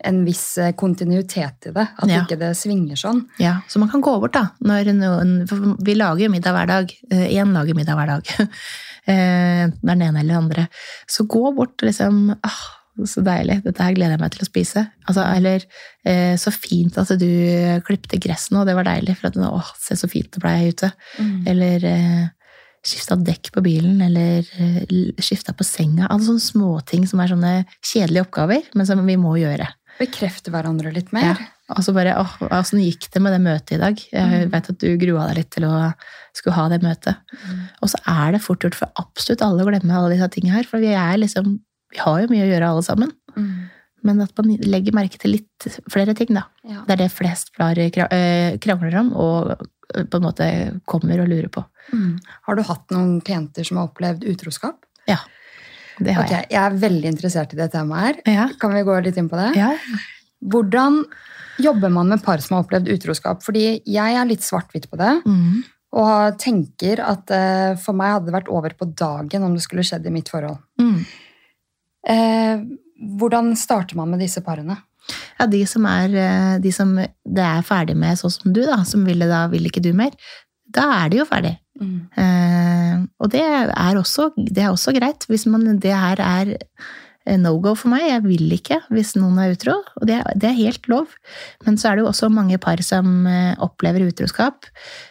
en viss eh, kontinuitet i det. At Ja. ikke det svinger sånn. Ja, så man kan gå bort da, når noen, for vi lager jo middag hver dag, én lager middag hver dag, Eh, det er den ene eller den andre. Så gå bort og liksom, ah, så deilig, dette her gleder jeg meg til å spise. Altså, eller, eh, så fint at du klippte gress nå, det var deilig, for at, åh, se så fint det ble ute. Eller eh, skifta dekk på bilen, eller eh, skifta på senga. Alle sånne småting som er sånne kjedelige oppgaver, men som vi må gjøre. Bekrefte hverandre litt mer. Ja. Og så bare, åh, åssen gikk det med det møtet i dag? Jeg Mm. vet at du grua deg litt til å skulle ha det møtet. Og så er det fort gjort for absolutt alle å glemme alle disse tingene her, for vi er liksom, vi har jo mye å gjøre alle sammen. Mm. Men at man legger merke til litt flere ting, da. Ja. Det er det flest eh, krangler om, og eh, på en måte kommer og lurer på. Mm. Har du hatt noen klienter som har opplevd utroskap? Ja, det har jeg. Jeg er veldig interessert i det temaet her. Ja, Kan vi gå litt inn på det? ja. Hvordan jobber man med par som har opplevd utroskap? Fordi jeg er litt svart-hvitt på det, Mm. og tenker at eh, for meg hadde det vært over på dagen om det skulle skjedd i mitt forhold. Mm. Eh, hvordan starter man med disse parene? Ja, de som er eh, de som det er ferdig med sånn som du, da, som ville da vil ikke du mer, da er de jo ferdig. Eh, og det er, også, det er også greit, hvis man, det her er no go for meg. Jeg vil ikke hvis noen er utro, og det, det er helt lov. Men så er det jo også mange par som eh, opplever utroskap,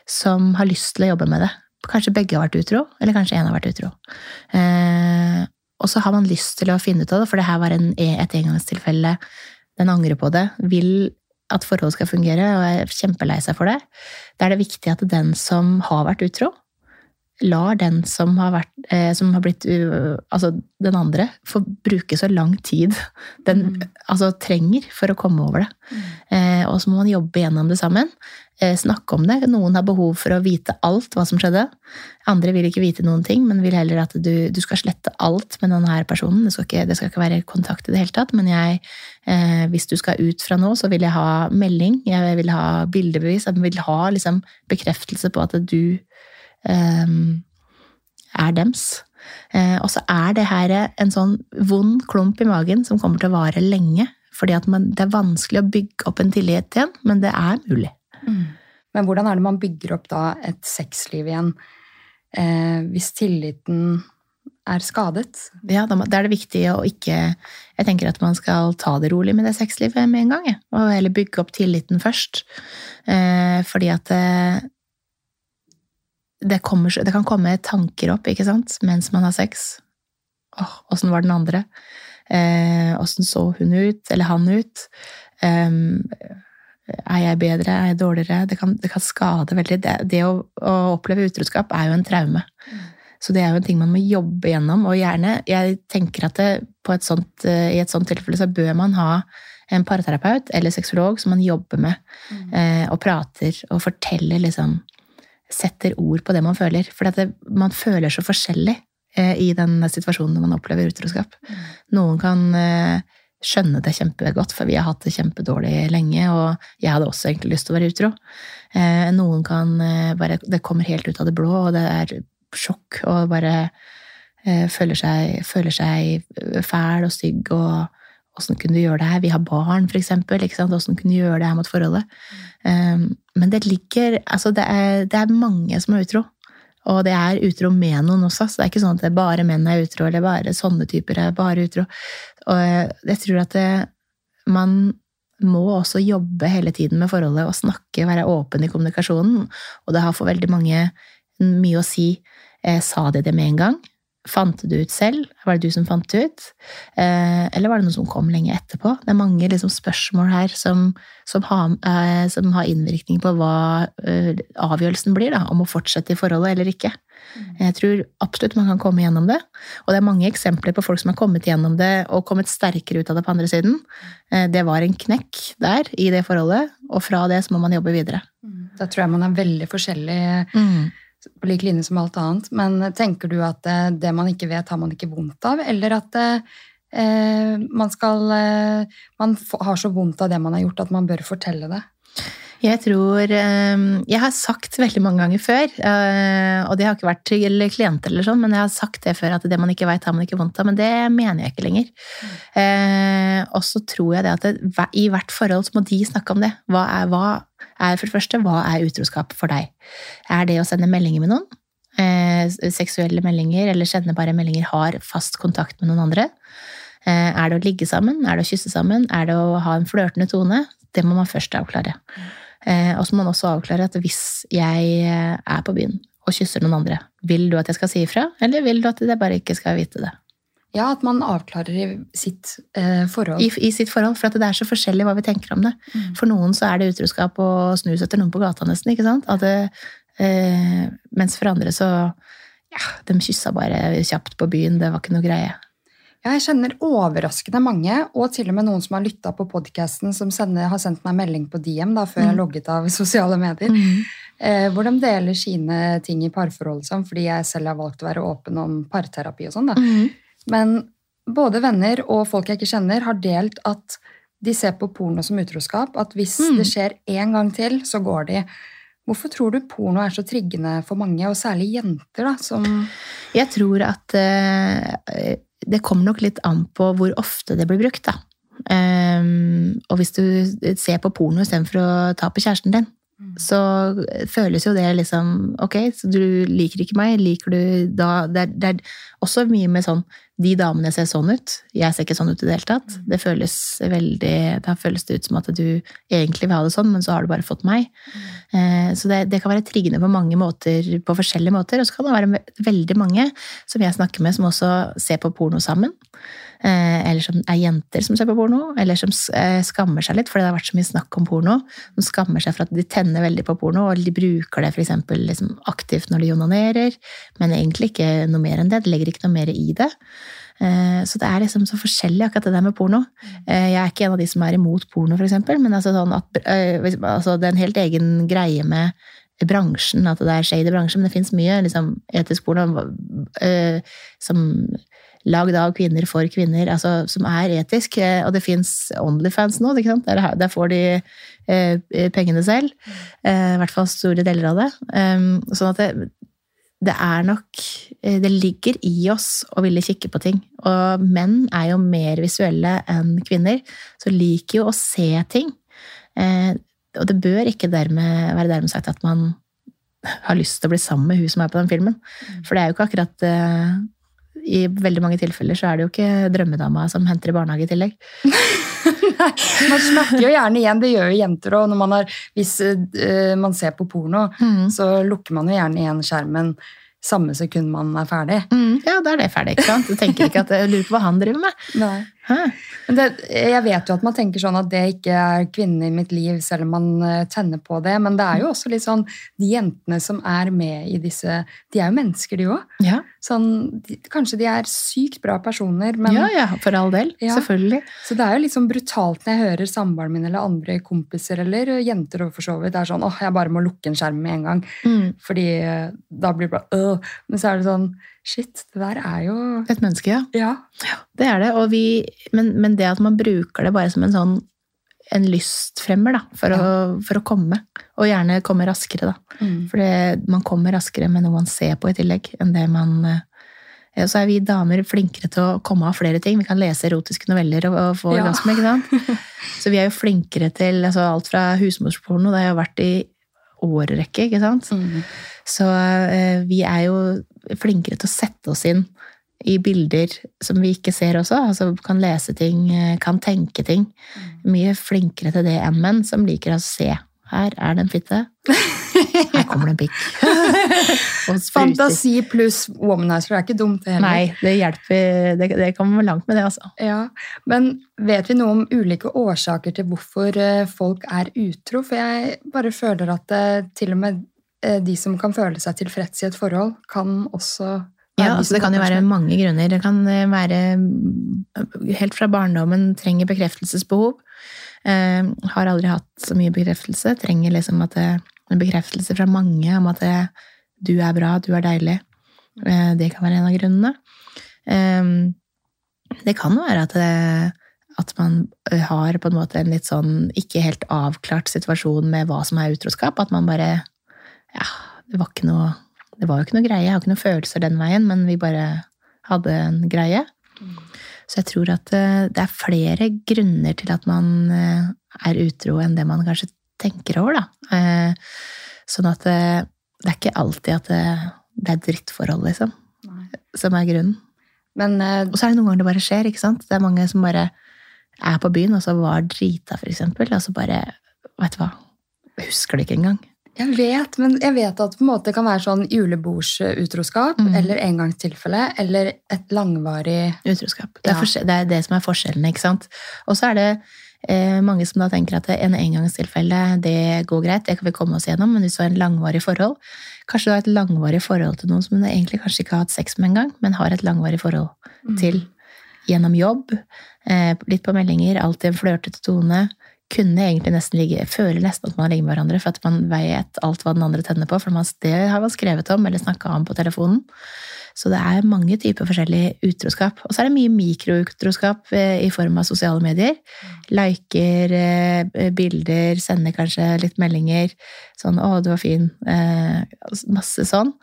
som har lyst til å jobbe med det. Kanskje begge har vært utro, eller kanskje én har vært utro. Eh, og så har man lyst til å finne ut av det, for det her var en, et engangstilfelle. Den angrer på det, vil at forholdet skal fungere, og er kjempelei seg for det. Da er det viktig at den som har vært utro, lar den som har, vært, eh, som har blitt uh, Altså den andre, få bruke så lang tid den Mm. altså, trenger for å komme over det. Eh, og så må man jobbe gjennom det sammen. Eh, snakke om det. Noen har behov for å vite alt hva som skjedde. Andre vil ikke vite noen ting, men vil heller at du, du skal slette alt med denne personen. Det skal, ikke, det skal ikke være kontakt i det hele tatt, men jeg, eh, hvis du skal ut fra nå, så vil jeg ha melding, jeg vil ha bildebevis, jeg vil ha liksom, bekreftelse på at du er dems. Eh, og så er det her en sånn vond klump i magen som kommer til å vare lenge. Fordi man, det er vanskelig å bygge opp en tillit igjen, men det er mulig. Men hvordan er det man bygger opp da et sexliv igjen eh, hvis tilliten er skadet? Ja, da Da er det viktig å ikke Jeg tenker at man skal ta det rolig med det sexlivet med en gang. Ja. Og heller bygge opp tilliten først. Eh, fordi at det, det, kommer, det kan komme tanker opp ikke sant? mens man har sex. Åh, åssen var den andre? Eh, så hun ut, eller han ut? Eh, er jeg bedre, er jeg dårligere? Det kan, det kan skade veldig. Det, det å, å oppleve utroskap er jo en traume. Så det er jo en ting man må jobbe gjennom, og gjerne Jeg tenker at det, på et sånt, eh, i et sånt tilfelle så bør man ha en parterapeut eller sexolog som man jobber med, eh, og prater og forteller liksom Setter ord på det man føler. For man føler så forskjellig eh, i den situasjonen når man opplever utroskap. Noen kan eh, skjønne det kjempegodt, for vi har hatt det kjempedårlig lenge, og jeg hadde også egentlig lyst til å være utro. Eh, noen kan bare Det kommer helt ut av det blå, og det er sjokk, og bare føler, seg, føler seg fæl og stygg, og åssen kunne du gjøre det her? Vi har barn, for eksempel. Åssen kunne du gjøre det her mot forholdet? Um, men det ligger Altså, det er, det er mange som er utro. Og det er utro med noen også, så det er ikke sånn at det er bare menn er utro, eller bare sånne typer er bare utro. Og jeg tror at det, man må også jobbe hele tiden med forholdet og snakke, være åpen i kommunikasjonen. Og det har for veldig mange mye å si. Eh, sa de det med en gang? Fant du ut selv? Var det du som fant det ut? Eh, eller var det noe som kom lenge etterpå? Det er mange liksom, spørsmål her som, som, har, eh, som, har, innvirkning på hva eh, avgjørelsen blir, da, om å fortsette i forholdet eller ikke. Jeg tror absolutt man kan komme gjennom det. Og det er mange eksempler på folk som har kommet gjennom det og kommet sterkere ut av det på andre siden. Eh, det var en knekk der i det forholdet, og fra det så må man jobbe videre. Da tror jeg man er veldig forskjellig på lik linje som alt annet. Men tenker du at eh, det man ikke vet, har man ikke vondt av? Eller at eh, man skal eh, Man har så vondt av det man har gjort, at man bør fortelle det? Jeg tror eh, Jeg har sagt veldig mange ganger før, eh, og det har ikke vært til klienter eller sånn, men jeg har sagt det før at det man ikke veit, har man ikke vondt av. Men det mener jeg ikke lenger. Mm. Og så tror jeg det at det, i hvert forhold så må de snakke om det. Hva er, hva er for det første, hva er utroskap for deg? Er det å sende meldinger med noen? seksuelle meldinger eller kjennebare meldinger har fast kontakt med noen andre? Er det å ligge sammen? Er det å kysse sammen? Er det å ha en flørtende tone? Det må man først avklare. Eh, og så må man også avklare at hvis jeg eh, er på byen og kysser noen andre, vil du at jeg skal si ifra, eller vil du at jeg bare ikke skal vite det? Ja, at man avklarer i sitt eh, forhold. I, I, sitt forhold, For det er så forskjellig hva vi tenker om det. Mm. For noen så er det utroskap å snus etter noen på gata, nesten. ikke sant? Det, eh, mens for andre så Ja, de kyssa bare kjapt på byen, det var ikke noe greie. Ja, jeg kjenner overraskende mange, og til og med noen som har lytta på podkasten, som sender, har sendt meg melding på DM da, før mm. jeg logget av sosiale medier, mm. eh, hvor de deler sine ting i parforholdet sånn, fordi jeg selv har valgt å være åpen om parterapi og sånn. da. Mm. Men både venner og folk jeg ikke kjenner, har delt at de ser på porno som utroskap. At hvis mm. det skjer én gang til, så går de. Hvorfor tror du porno er så triggende for mange, og særlig jenter? da, som... Jeg tror at uh, det kommer nok litt an på hvor ofte det blir brukt, da. Um, og hvis du ser på porno istedenfor å ta på kjæresten din. Så føles jo det liksom Ok, så du liker ikke meg, liker du da det er, det er, også mye med sånn De damene ser sånn ut, jeg ser ikke sånn ut i det hele tatt. Mm. Det føles veldig Da føles det ut som at du egentlig vil ha det sånn, men så har du bare fått meg. Mm. så det, det, kan være triggende på mange måter, på forskjellige måter. Og så kan det være veldig mange som jeg snakker med, som også ser på porno sammen. Eh, eller som er jenter som ser på porno, eller som eh, skammer seg litt fordi det har vært så mye snakk om porno. De skammer seg for at de tenner veldig på porno, og de bruker det f.eks. Liksom aktivt når de onanerer, men egentlig ikke noe mer enn det. De legger ikke noe mer i det. Eh, så det er liksom så forskjellig, akkurat det der med porno. Jeg er ikke en av de som er imot porno, f.eks., men altså sånn at, altså det er en helt egen greie med bransjen, at det er shady bransje, men det fins mye liksom, etisk porno som lagd av kvinner for kvinner, altså, som er etisk. Eh, og det fins Onlyfans nå, der, der, får de eh, pengene selv. Eh, I hvert fall store deler av det. Um, sånn at det, det er nok eh, Det ligger i oss å ville kikke på ting. Og menn er jo mer visuelle enn kvinner, så liker jo å se ting. Eh, og det bør ikke dermed, være dermed sagt at man har lyst til å bli sammen med hun som er på den filmen. For det er jo ikke akkurat eh, i veldig mange tilfeller så er det jo ikke drømmedama som henter i barnehage i tillegg. Nei, man snakker jo gjerne igjen, det gjør jo jenter òg. Hvis uh, man ser på porno, mm. så lukker man jo gjerne igjen skjermen samme sekund man er ferdig. Mm, ja, da er det ferdig. ikke sant? Du tenker ikke at jeg lurer på hva han driver med. Nei. Det, jeg vet jo at man tenker sånn at det ikke er kvinnen i mitt liv, selv om man eh, tenner på det, men det er jo også litt sånn De jentene som er med i disse De er jo mennesker, de òg. Ja. Sånn, kanskje de er sykt bra personer, men Ja, ja, for all del. Ja. Selvfølgelig. Så det er jo litt sånn brutalt når jeg hører samboeren min eller andre kompiser eller jenter for så vidt, er sånn åh, jeg bare må lukke en skjerm med en gang. Mm. Fordi eh, da blir det bare øh. Men så er det sånn Shit, det der er jo Et menneske, ja. ja det er det. Og Vi, men, men, det at man bruker det bare som en sånn en lystfremmer, da, for, ja. å, for å komme. Og gjerne komme raskere, da. Mm. For man kommer raskere med noe man ser på i tillegg, enn det man eh, så er vi damer flinkere til å komme av flere ting. Vi kan lese erotiske noveller og, og få orgasme. Ja. ikke sant? Så vi er jo flinkere til altså alt fra husmorsporno, det har jo vært i årrekke, ikke sant. Mm. Så eh, vi er jo flinkere til å sette oss inn i bilder som vi ikke ser også. Altså kan lese ting, eh, kan tenke ting. Mye flinkere til det enn menn, som liker å se. Her er det en fitte. Her kommer det en pikk. Fantasi pluss womanizer er ikke dumt, det heller. Nei, det hjelper. Det, det kommer langt med det, altså. Ja, Men vet vi noe om ulike årsaker til hvorfor eh, folk er utro? For jeg bare føler at det, til og med Eh, de som kan føle seg tilfreds i et forhold, kan også ja, altså Det kan jo være mange grunner. Det kan eh, være eh, helt fra barndommen trenger bekreftelsesbehov. Eh, har aldri hatt så mye bekreftelse. Trenger liksom at det, en bekreftelse fra mange om at det, du er bra, du er deilig. Eh, det kan være en av grunnene. Eh, det kan være at det at man har på en måte en litt sånn ikke helt avklart situasjon med hva som er utroskap. At man bare Ja, det var ikke noe Det var jo ikke noe greie. Jeg har ikke noen følelser den veien, men vi bare hadde en greie. Så jeg tror at eh, det er flere grunner til at man eh, er utro enn det man kanskje tenker over, da. Eh, sånn at det, det er ikke alltid at det, det er drittforhold, liksom, Nei. som er grunnen. Men Og så er det noen ganger det bare skjer, ikke sant? Det er mange som bare er på byen, og så var drita, for eksempel, og så bare Vet du hva? Husker det ikke engang. Jeg vet, men jeg vet at det på en måte kan være sånn julebordsutroskap Mm. eller engangstilfelle eller et langvarig Utroskap. Det er, Ja. det er det som er forskjellene, ikke sant. Og så er det eh, mange som da tenker at en engangstilfelle, det går greit, det kan vi komme oss gjennom, men hvis du har en langvarig forhold Kanskje du har et langvarig forhold til noen som du egentlig kanskje ikke har hatt sex med engang, men har et langvarig forhold til gjennom jobb, eh, litt på meldinger, alltid en flørtete tone. Kunne egentlig nesten ligge, føler nesten at man ligger med hverandre, for at man vet alt hva den andre tenner på, for det har man skrevet om eller snakka om på telefonen. Så det er mange typer forskjellig utroskap. Og så er det mye mikroutroskap eh, i form av sosiale medier. Liker eh, bilder, sender kanskje litt meldinger. Sånn 'Å, du var fin'. Eh, masse sånn.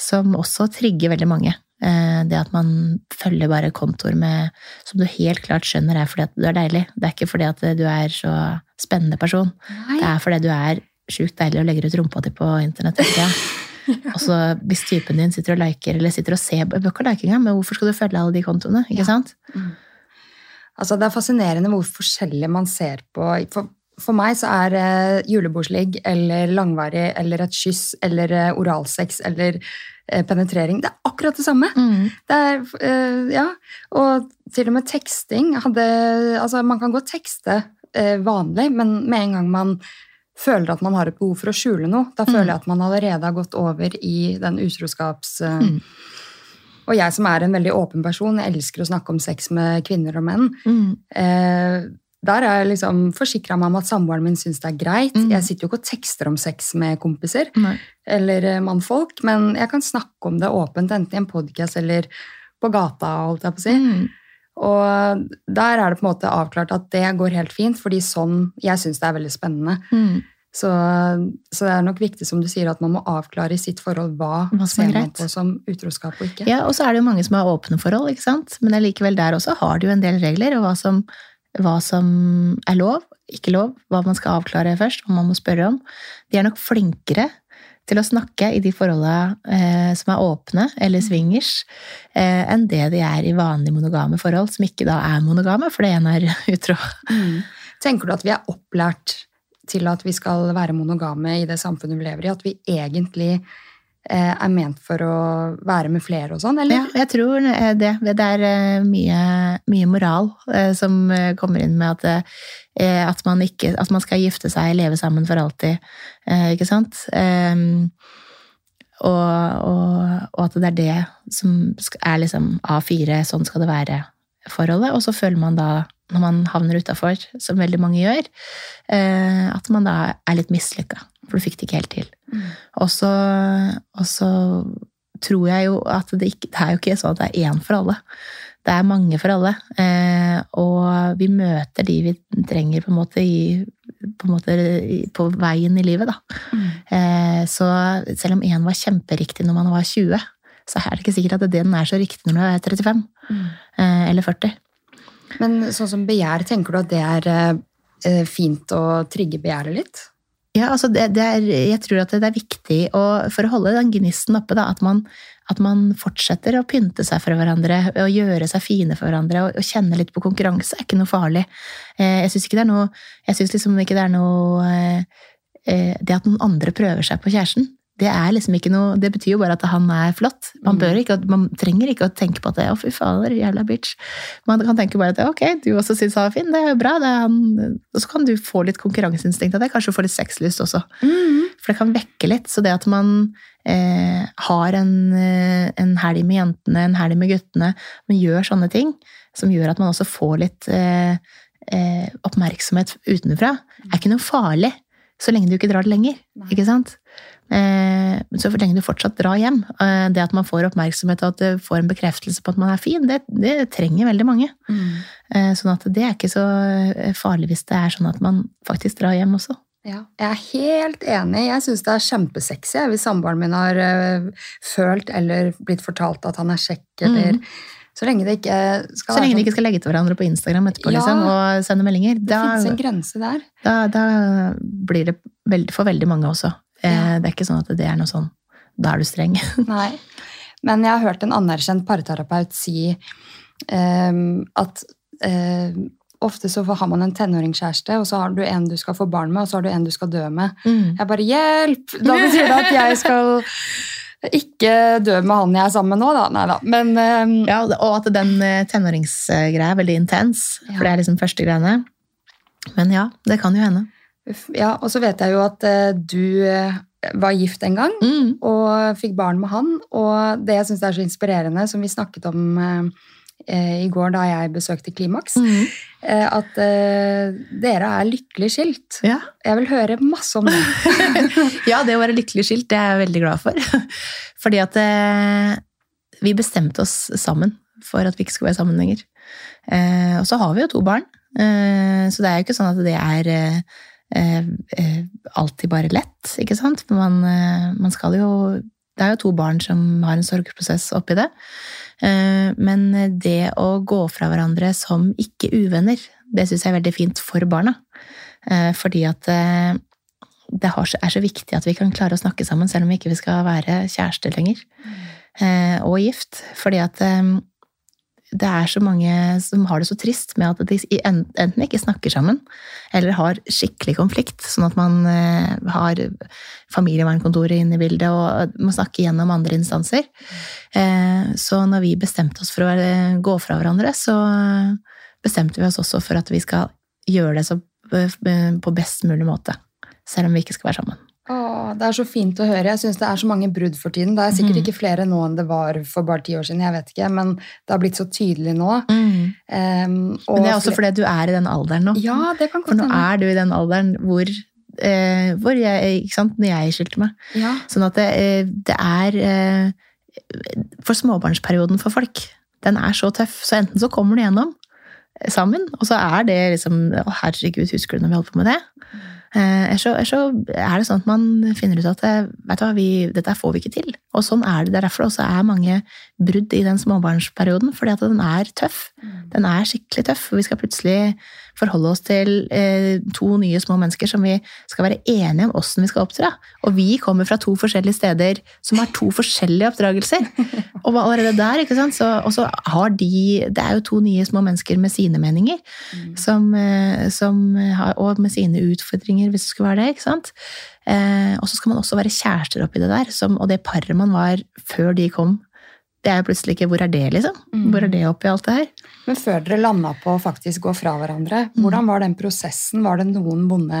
Som også trigger veldig mange. Eh, Det at man følger bare kontoer med som du helt klart skjønner er fordi at du er deilig. Det er ikke fordi at du er så spennende person. Det er fordi du er sjukt deilig og legger ut rumpa di på internett Ja. Og så hvis typen din sitter og liker, eller sitter og ser bør engang, men hvorfor skal du følge alle de kontoene? Ikke Ja. sant? Altså, det er fascinerende hvor forskjellig man ser på For, for meg så er eh, julebordsligg eller langvarig eller et kyss eller eh, oralsex eller eh, penetrering Det er akkurat det samme. Det er, eh, ja, og til og med teksting hadde Altså, man kan godt tekste eh, vanlig, men med en gang man føler at man har et behov for å skjule noe, da føler jeg at man allerede har gått over i den utroskaps... eh, Mm. Og jeg som er en veldig åpen person, jeg elsker å snakke om sex med kvinner og menn. Mm. Der har jeg liksom forsikra meg om at samboeren min syns det er greit. Mm. Jeg sitter jo ikke og tekster om sex med kompiser Nei. eller eh, mannfolk, men jeg kan snakke om det åpent, enten i en podkast eller på gata. holdt jeg på å si. Mm. Og der er det på en måte avklart at det går helt fint, fordi sånn Jeg syns det er veldig spennende. Mm. Så, så det er nok viktig som du sier, at man må avklare i sitt forhold hva, Hva er ser man greit. på som utroskap og ikke. Ja, og så er det jo mange som har åpne forhold, ikke sant? Men allikevel der også har du jo en del regler, og hva som, hva som er lov, ikke lov, hva man skal avklare først, hva man må spørre om. De er nok flinkere til å snakke i de forholdene eh, som er åpne, eller swingers, eh, enn det de er i vanlige monogame forhold, som ikke da er monogame, for det ene er utro. Mm. Tenker du at vi er opplært til at vi skal være monogame i det samfunnet vi lever i? At vi egentlig er ment for å være med flere og sånn, Ja, eller? jeg tror eh, det. Det er eh, mye, mye moral eh, som eh, kommer inn med at, eh, at, man ikke, at man skal gifte seg, leve sammen for alltid. eh, Ikke sant? Ehm, Og, og, og at det er det som er liksom A4, sånn skal det være forholdet. Og så føler man da, når man havner utafor, som veldig mange gjør, eh, at man da er litt mislykka. For du fikk det ikke helt til. Og så, tror jeg jo at det ikke Det er jo ikke sånn at det er én for alle. Det er mange for alle. Eh, og vi møter de vi trenger på en måte, i, på, måte i, på veien i livet, da. Mm. Eh, så selv om én var kjemperiktig når man var 20, så er det ikke sikkert at den er så riktig når du er 35 Mm. eh, eller 40. Men sånn som begjær, tenker du at det er fint å trigge begjæret litt? Ja, altså det, det er, jeg tror at det er viktig å, for å holde den gnisten oppe, da, at man, at man fortsetter å pynte seg for hverandre og gjøre seg fine for hverandre og, og kjenne litt på konkurranse er ikke noe farlig. Eh, jeg syns ikke det er noe jeg synes liksom ikke det er noe eh, eh, Det at noen andre prøver seg på kjæresten, det er liksom ikke noe, det betyr jo bare at han er flott. Man, Mm. bør ikke, man trenger ikke å tenke på at det, å fy fader, jævla bitch. Man kan tenke bare at ok, du også syns han er fin, det er jo bra. Det er. Og så kan du få litt konkurranseinstinkt av det, kanskje få litt sexlyst også. For det kan vekke litt. Så det at man eh, har en, eh, en helg med jentene, en helg med guttene, man gjør sånne ting som gjør at man også får litt eh, eh, oppmerksomhet utenfra, er ikke noe farlig. Så lenge du ikke drar det lenger. Nei. ikke sant? Eh, så for lenge du fortsatt drar hjem, eh, det at man får oppmerksomhet og at du får en bekreftelse på at man er fin, det, det trenger veldig mange. Mm. Eh, sånn at det er ikke så farlig hvis det er sånn at man faktisk drar hjem også. Ja, jeg er helt enig. Jeg syns det er kjempesexy hvis samboeren min har følt eller blitt fortalt at han er kjekk, eller Så lenge de ikke skal Mm. Så lenge de sånn- ikke skal legge til hverandre på Instagram etterpå Ja. liksom, og sende meldinger. Det Da, finnes en grense der. da, da blir det for veldig mange også. Eh, Ja. Det er ikke sånn at det er noe sånn Da er du streng. Nei. Men jeg har hørt en anerkjent parterapeut si um, at um, ofte så har man en tenåringskjæreste, og så har du en du skal få barn med, og så har du en du skal dø med. Mm. Jeg bare hjelp! Da betyr det at jeg skal ikke dø med han jeg er sammen med nå, da. Nei da. Men ehm, Ja, og at den eh, tenåringsgreia er veldig intens, Ja. for det er liksom første greiene. Men ja, det kan jo hende. Ja, og så vet jeg jo at eh, du eh, var gift en gang. Mm. og fikk barn med han. Og det jeg syns er så inspirerende, som vi snakket om eh, i går da jeg besøkte Klimaks, Mm. eh, at eh, dere er lykkelig skilt. Ja. Jeg vil høre masse om det. ja, det å være lykkelig skilt, det er jeg veldig glad for. Fordi at eh, vi bestemte oss sammen for at vi ikke skulle være sammen lenger. Eh, og så har vi jo to barn, eh, så det er jo ikke sånn at det er eh, eh, alltid bare lett, ikke sant? For Man, eh, man skal jo Det er jo to barn som har en sorgprosess oppi det. Eh, men det å gå fra hverandre som ikke uvenner, det syns jeg er veldig fint for barna. Eh, fordi at eh, det har, er så viktig at vi kan klare å snakke sammen, selv om vi ikke skal være kjærester lenger. Eh, og gift. Fordi at eh, det er så mange som har det så trist med at de enten ikke snakker sammen, eller har skikkelig konflikt, sånn at man eh, har familievernkontoret inne i bildet og må snakke gjennom andre instanser. Eh, så når vi bestemte oss for å gå fra hverandre, så bestemte vi oss også for at vi skal gjøre det eh, på best mulig måte. Selv om vi ikke skal være sammen. Åh, det er så fint å høre. Jeg syns det er så mange brudd for tiden. Det er sikkert mm. ikke flere nå enn det var for bare ti år siden, jeg vet ikke, men det har blitt så tydelig nå. Ehm, og Men det er også fordi du er i den alderen nå. Ja, det kan For nå hende. er du i den alderen hvor, eh, hvor jeg, ikke sant, når jeg skilte meg. Ja. Sånn at det, eh, det er eh, For småbarnsperioden for folk, den er så tøff. Så enten så kommer du gjennom eh, sammen, og så er det liksom Å, herregud, husker du når vi holdt på med det? Eh, så, så er det sånn at man finner ut at eh, vet du hva, vi, dette får vi ikke til. Og sånn er det. Det er derfor det også er mange brudd i den småbarnsperioden, fordi at den er tøff. Den er skikkelig tøff. Vi skal plutselig forholde oss til eh, to nye små mennesker som vi skal være enige om åssen vi skal oppdra. Og vi kommer fra to forskjellige steder som har to forskjellige oppdragelser. Og allerede der, ikke sant? Så, og så har de Det er jo to nye små mennesker med sine meninger. Som, eh, som har, og med sine utfordringer, hvis det skulle være det. ikke sant? Eh, og så skal man også være kjærester oppi det der. Som, og det paret man var før de kom, det er jo plutselig ikke Hvor er det, liksom? Mm. Hvor er det oppi alt det her? Men før dere landa på å faktisk gå fra hverandre, hvordan var den prosessen? Var det noen vonde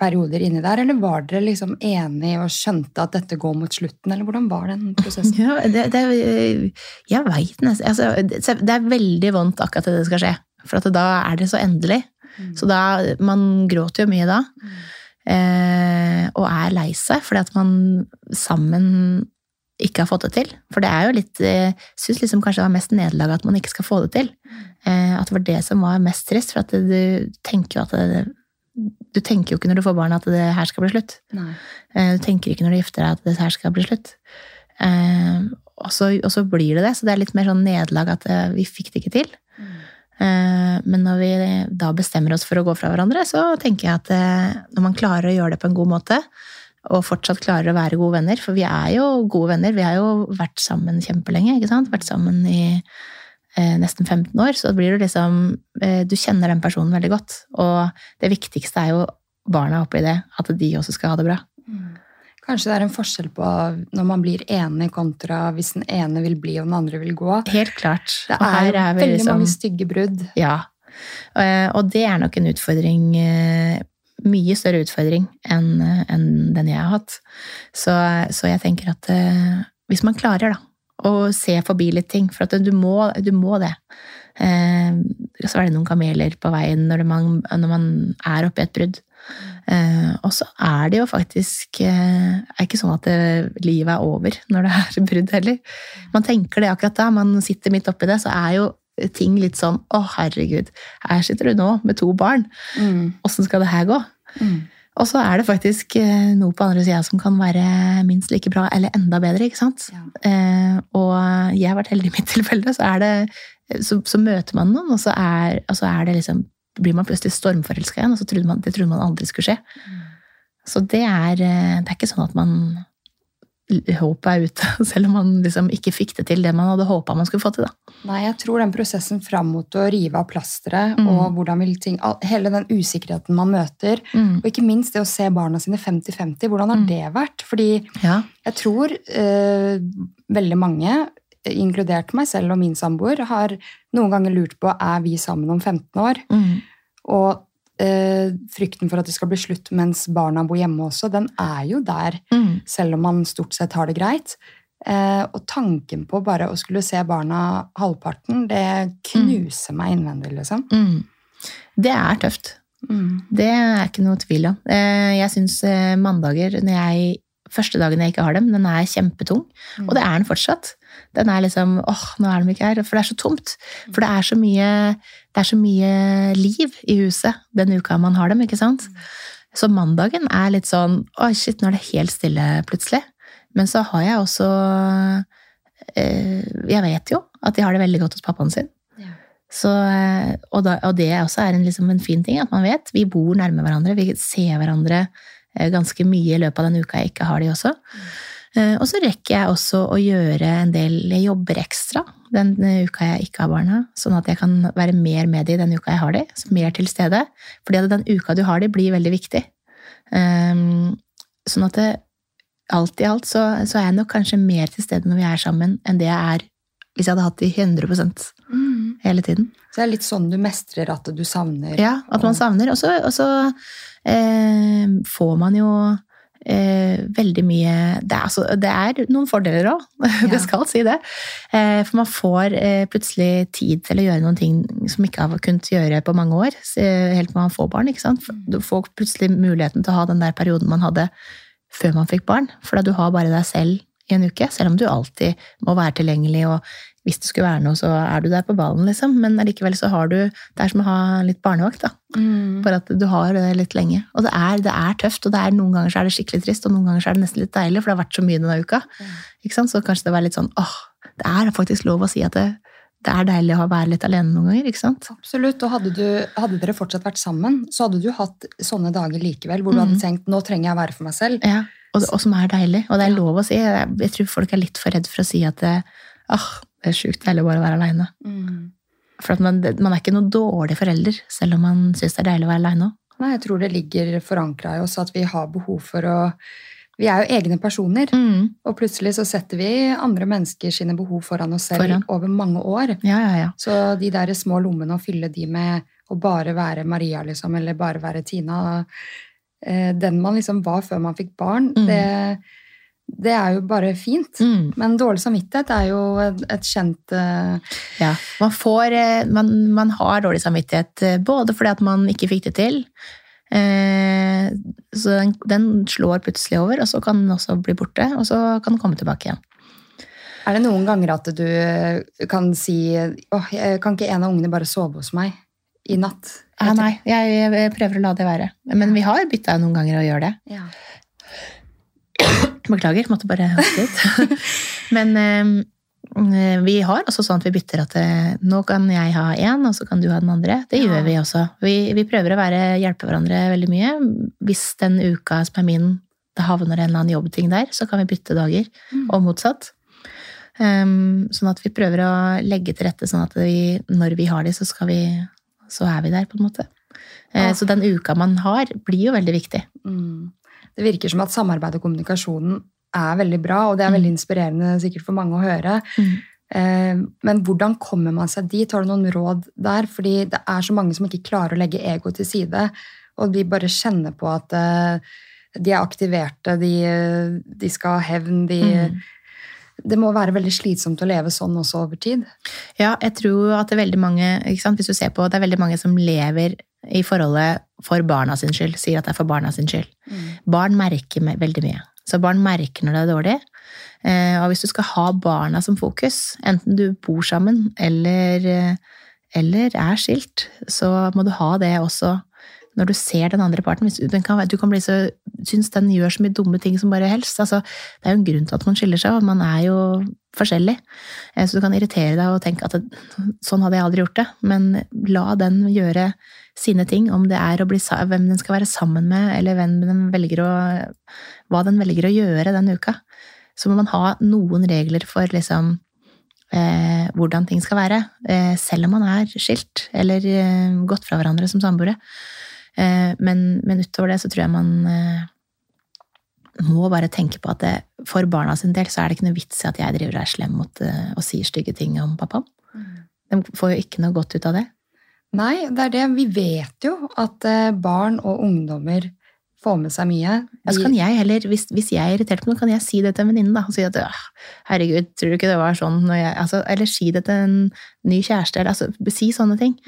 perioder inni der, eller var dere liksom enige og skjønte at dette går mot slutten, eller hvordan var den prosessen? Ja, det, det, jeg veit nesten altså, det, er veldig vondt akkurat til det skal skje. For at da er det så endelig. Så da, man gråter jo mye da. Eh, og er lei seg fordi at man sammen ikke har fått det til. For det er jo litt Jeg syns liksom kanskje det var mest nederlag at man ikke skal få det til. Eh, at det var det som var mest trist. For at du tenker jo at det, Du tenker jo ikke når du får barn at det her skal bli slutt. Nei. Eh, Du tenker ikke når du gifter deg at det her skal bli slutt. Eh, og, så, og så blir det det, så det er litt mer sånn nederlag at eh, vi fikk det ikke til. Eh, men når vi da bestemmer oss for å gå fra hverandre, så tenker jeg at eh, når man klarer å gjøre det på en god måte, og fortsatt klarer å være gode venner, for vi er jo gode venner, vi har jo vært sammen kjempelenge, ikke sant? Vært sammen i eh, nesten 15 år, så blir det liksom eh, Du kjenner den personen veldig godt, og det viktigste er jo barna oppi det, at de også skal ha det bra. Kanskje det er en forskjell på når man blir enig kontra hvis den ene vil bli og den andre vil gå. Helt klart. Det er, vi veldig liksom- mange stygge brudd. Ja. Eh, Og det er nok en utfordring, eh, mye større utfordring enn en den jeg har hatt. Så, så jeg tenker at eh, hvis man klarer da, å se forbi litt ting, for at du må, du må det. Eh, Så er det noen kameler på veien når man, når man er oppe i et brudd. Eh, og så er det jo faktisk eh, er ikke sånn at det, livet er over når det er brudd heller. Man tenker det akkurat da, man sitter midt oppi det, så er jo ting litt sånn å herregud, her sitter du nå med to barn. Åssen skal det her gå? Og så er det faktisk eh, noe på andre sida som kan være minst like bra eller enda bedre. ikke sant? Ja. Eh, og jeg har vært heldig i mitt tilfelle, så, er det, så, så møter man noen, og så er, og så er det liksom, blir man plutselig stormforelska igjen, og så trodde man, det trodde man aldri skulle skje. Så det er, eh, det er ikke sånn at man håpet er ute, selv om man liksom ikke fikk det til det man hadde håpa man skulle få til. da. Nei, jeg tror den prosessen fram mot å rive av plasteret, Mm. og hvordan vil ting, hele den usikkerheten man møter, og ikke minst det å se barna sine 50-50, hvordan har Mm. det vært? Fordi Ja. jeg tror eh, veldig mange, inkludert meg selv og min samboer, har noen ganger lurt på er vi sammen om 15 år. Mm. Og eh, frykten for at det skal bli slutt mens barna bor hjemme også, den er jo der, Mm. selv om man stort sett har det greit. Eh, og tanken på bare å skulle se barna halvparten, det knuser meg innvendig, liksom. Mm. Det er tøft. Det er ikke noe tvil om. Eh, Jeg syns eh, mandager, når jeg, første dagen jeg ikke har dem, den er kjempetung. Mm. Og det er den fortsatt. Den er liksom åh, nå er de ikke her. For det er så tomt. For det er så mye, det er så mye liv i huset den uka man har dem, ikke sant? Så mandagen er litt sånn Oi, shit, nå er det helt stille plutselig. Men så har jeg også eh, Jeg vet jo at de har det veldig godt hos pappaen sin. Ja. Så, eh, og, da, og det også er en, liksom en fin ting, at man vet. Vi bor nærme hverandre, vi ser hverandre eh, ganske mye i løpet av den uka jeg ikke har de også. Eh, Og så rekker jeg også å gjøre en del jobber ekstra den eh, uka jeg ikke har barna, sånn at jeg kan være mer med de den uka jeg har de, så mer til stede. Fordi at den uka du har de, blir veldig viktig. Um, Sånn at det, alt i alt så, så er jeg nok kanskje mer til stede når vi er sammen, enn det jeg er hvis jeg hadde hatt de 100 Mm. hele tiden. Så det er litt sånn du mestrer at du savner. Ja, at man savner. Og så eh, får man jo eh, veldig mye det er, altså, det er noen fordeler òg, Ja. det skal si det. Eh, for man får eh, plutselig tid til å gjøre noen ting som ikke har kunnet gjøre på mange år. eh, Helt til man får barn. ikke sant? For Du får plutselig muligheten til å ha den der perioden man hadde før man fikk barn. For da du har bare deg selv i en uke, selv om du alltid må være tilgjengelig. og hvis det skulle være noe, så er du der på ballen, liksom. Men allikevel så har du Det er som å ha litt barnevakt, da. Mm. Bare at du har det litt lenge. Og det er, det er tøft, og det er, noen ganger så er det skikkelig trist, og noen ganger så er det nesten litt deilig, for det har vært så mye denne uka. Ikke sant? Så kanskje det var litt sånn åh, det er faktisk lov å si at det, det er deilig å være litt alene noen ganger, ikke sant? Absolutt. Og hadde, du, hadde dere fortsatt vært sammen, så hadde du hatt sånne dager likevel, hvor du mm. hadde tenkt nå trenger jeg å være for meg selv. Ja, og, og som er deilig. Og det er lov å si. Jeg, jeg tror folk er litt for redd for å si at åh, det er sjukt deilig å bare være aleine. Mm. For man, man er ikke noen dårlig forelder, selv om man syns det er deilig å være aleine òg. Nei, jeg tror det ligger forankra i oss at vi har behov for å Vi er jo egne personer, Mm. og plutselig så setter vi andre mennesker sine behov foran oss selv Foran. over mange år. Ja, ja, ja. Så de der små lommene, å fylle de med å bare være Maria, liksom, eller bare være Tina eh, Den man liksom var før man fikk barn, Mm. det, det er jo bare fint. Mm. Men dårlig samvittighet er jo et, kjent uh... Ja, man, får, eh, man, man har dårlig samvittighet eh, både fordi at man ikke fikk det til, eh, så den, den slår plutselig over, og så kan den også bli borte, og så kan den komme tilbake igjen. Er det noen ganger at du kan si åh, kan ikke en av ungene bare sove hos meg i natt? Ja, nei, jeg, jeg prøver å la det være. Men vi har bytta noen ganger å gjøre det. Ja. Beklager, måtte bare hoste litt. Men eh, vi har også sånn at vi bytter at eh, nå kan jeg ha én, og så kan du ha den andre. Det Ja. gjør vi også. Vi, vi prøver å være, hjelpe hverandre veldig mye. Hvis den uka som er min, det havner en eller annen jobbting der, så kan vi bytte dager, Mm. og motsatt. Um, sånn at vi prøver å legge til rette sånn at vi, når vi har de, så, skal vi, så er vi der, på en måte. Eh, Ja. Så den uka man har, blir jo veldig viktig. Mm. Det virker som at samarbeid og kommunikasjonen er veldig bra, og det er Mm. veldig inspirerende sikkert for mange å høre. Mm. Eh, Men hvordan kommer man seg dit? Har du noen råd der? Fordi det er så mange som ikke klarer å legge ego til side, og de bare kjenner på at eh, de er aktiverte, de, de skal ha hevn, de Mm. Det må være veldig slitsomt å leve sånn også over tid. Ja, jeg tror at det er veldig mange sant? Hvis du ser på, det er veldig mange som lever i forholdet for barna sin skyld. Sier at det er for barna sin skyld. Barn merker veldig mye. Så barn merker når det er dårlig. Eh, og hvis du skal ha barna som fokus, enten du bor sammen eller, eh, eller er skilt, så må du ha det også når du ser den andre parten. Hvis du, den kan, du kan bli så, synes den gjør så mye dumme ting som bare helst. Altså, det er jo en grunn til at man skiller seg, og man er jo forskjellig. Eh, Så du kan irritere deg og tenke at sånn hadde jeg aldri gjort det. Men la den gjøre sine ting, om det er bli, hvem den skal være sammen med, eller den å, hva den velger å gjøre den uka. Så må man ha noen regler for liksom, eh, hvordan ting skal være, eh, selv om man er skilt eller eh, gått fra hverandre som samboere. Eh, men, men utover det så tror jeg man eh, må bare tenke på at det, for barna sin del så er det ikke noe vits i at jeg driver og er slem mot eh, og sier stygge ting om pappaen. De får jo ikke noe godt ut av det. Nei, det er det. Vi vet jo at eh, barn og ungdommer får med seg mye. Ja, kan jeg heller, hvis, hvis jeg er irritert på noe, kan jeg si det til en venninne. og si at «Åh, herregud, tror du ikke det var sånn når jeg, altså, Eller si det til en ny kjæreste. Eller, altså, si sånne ting.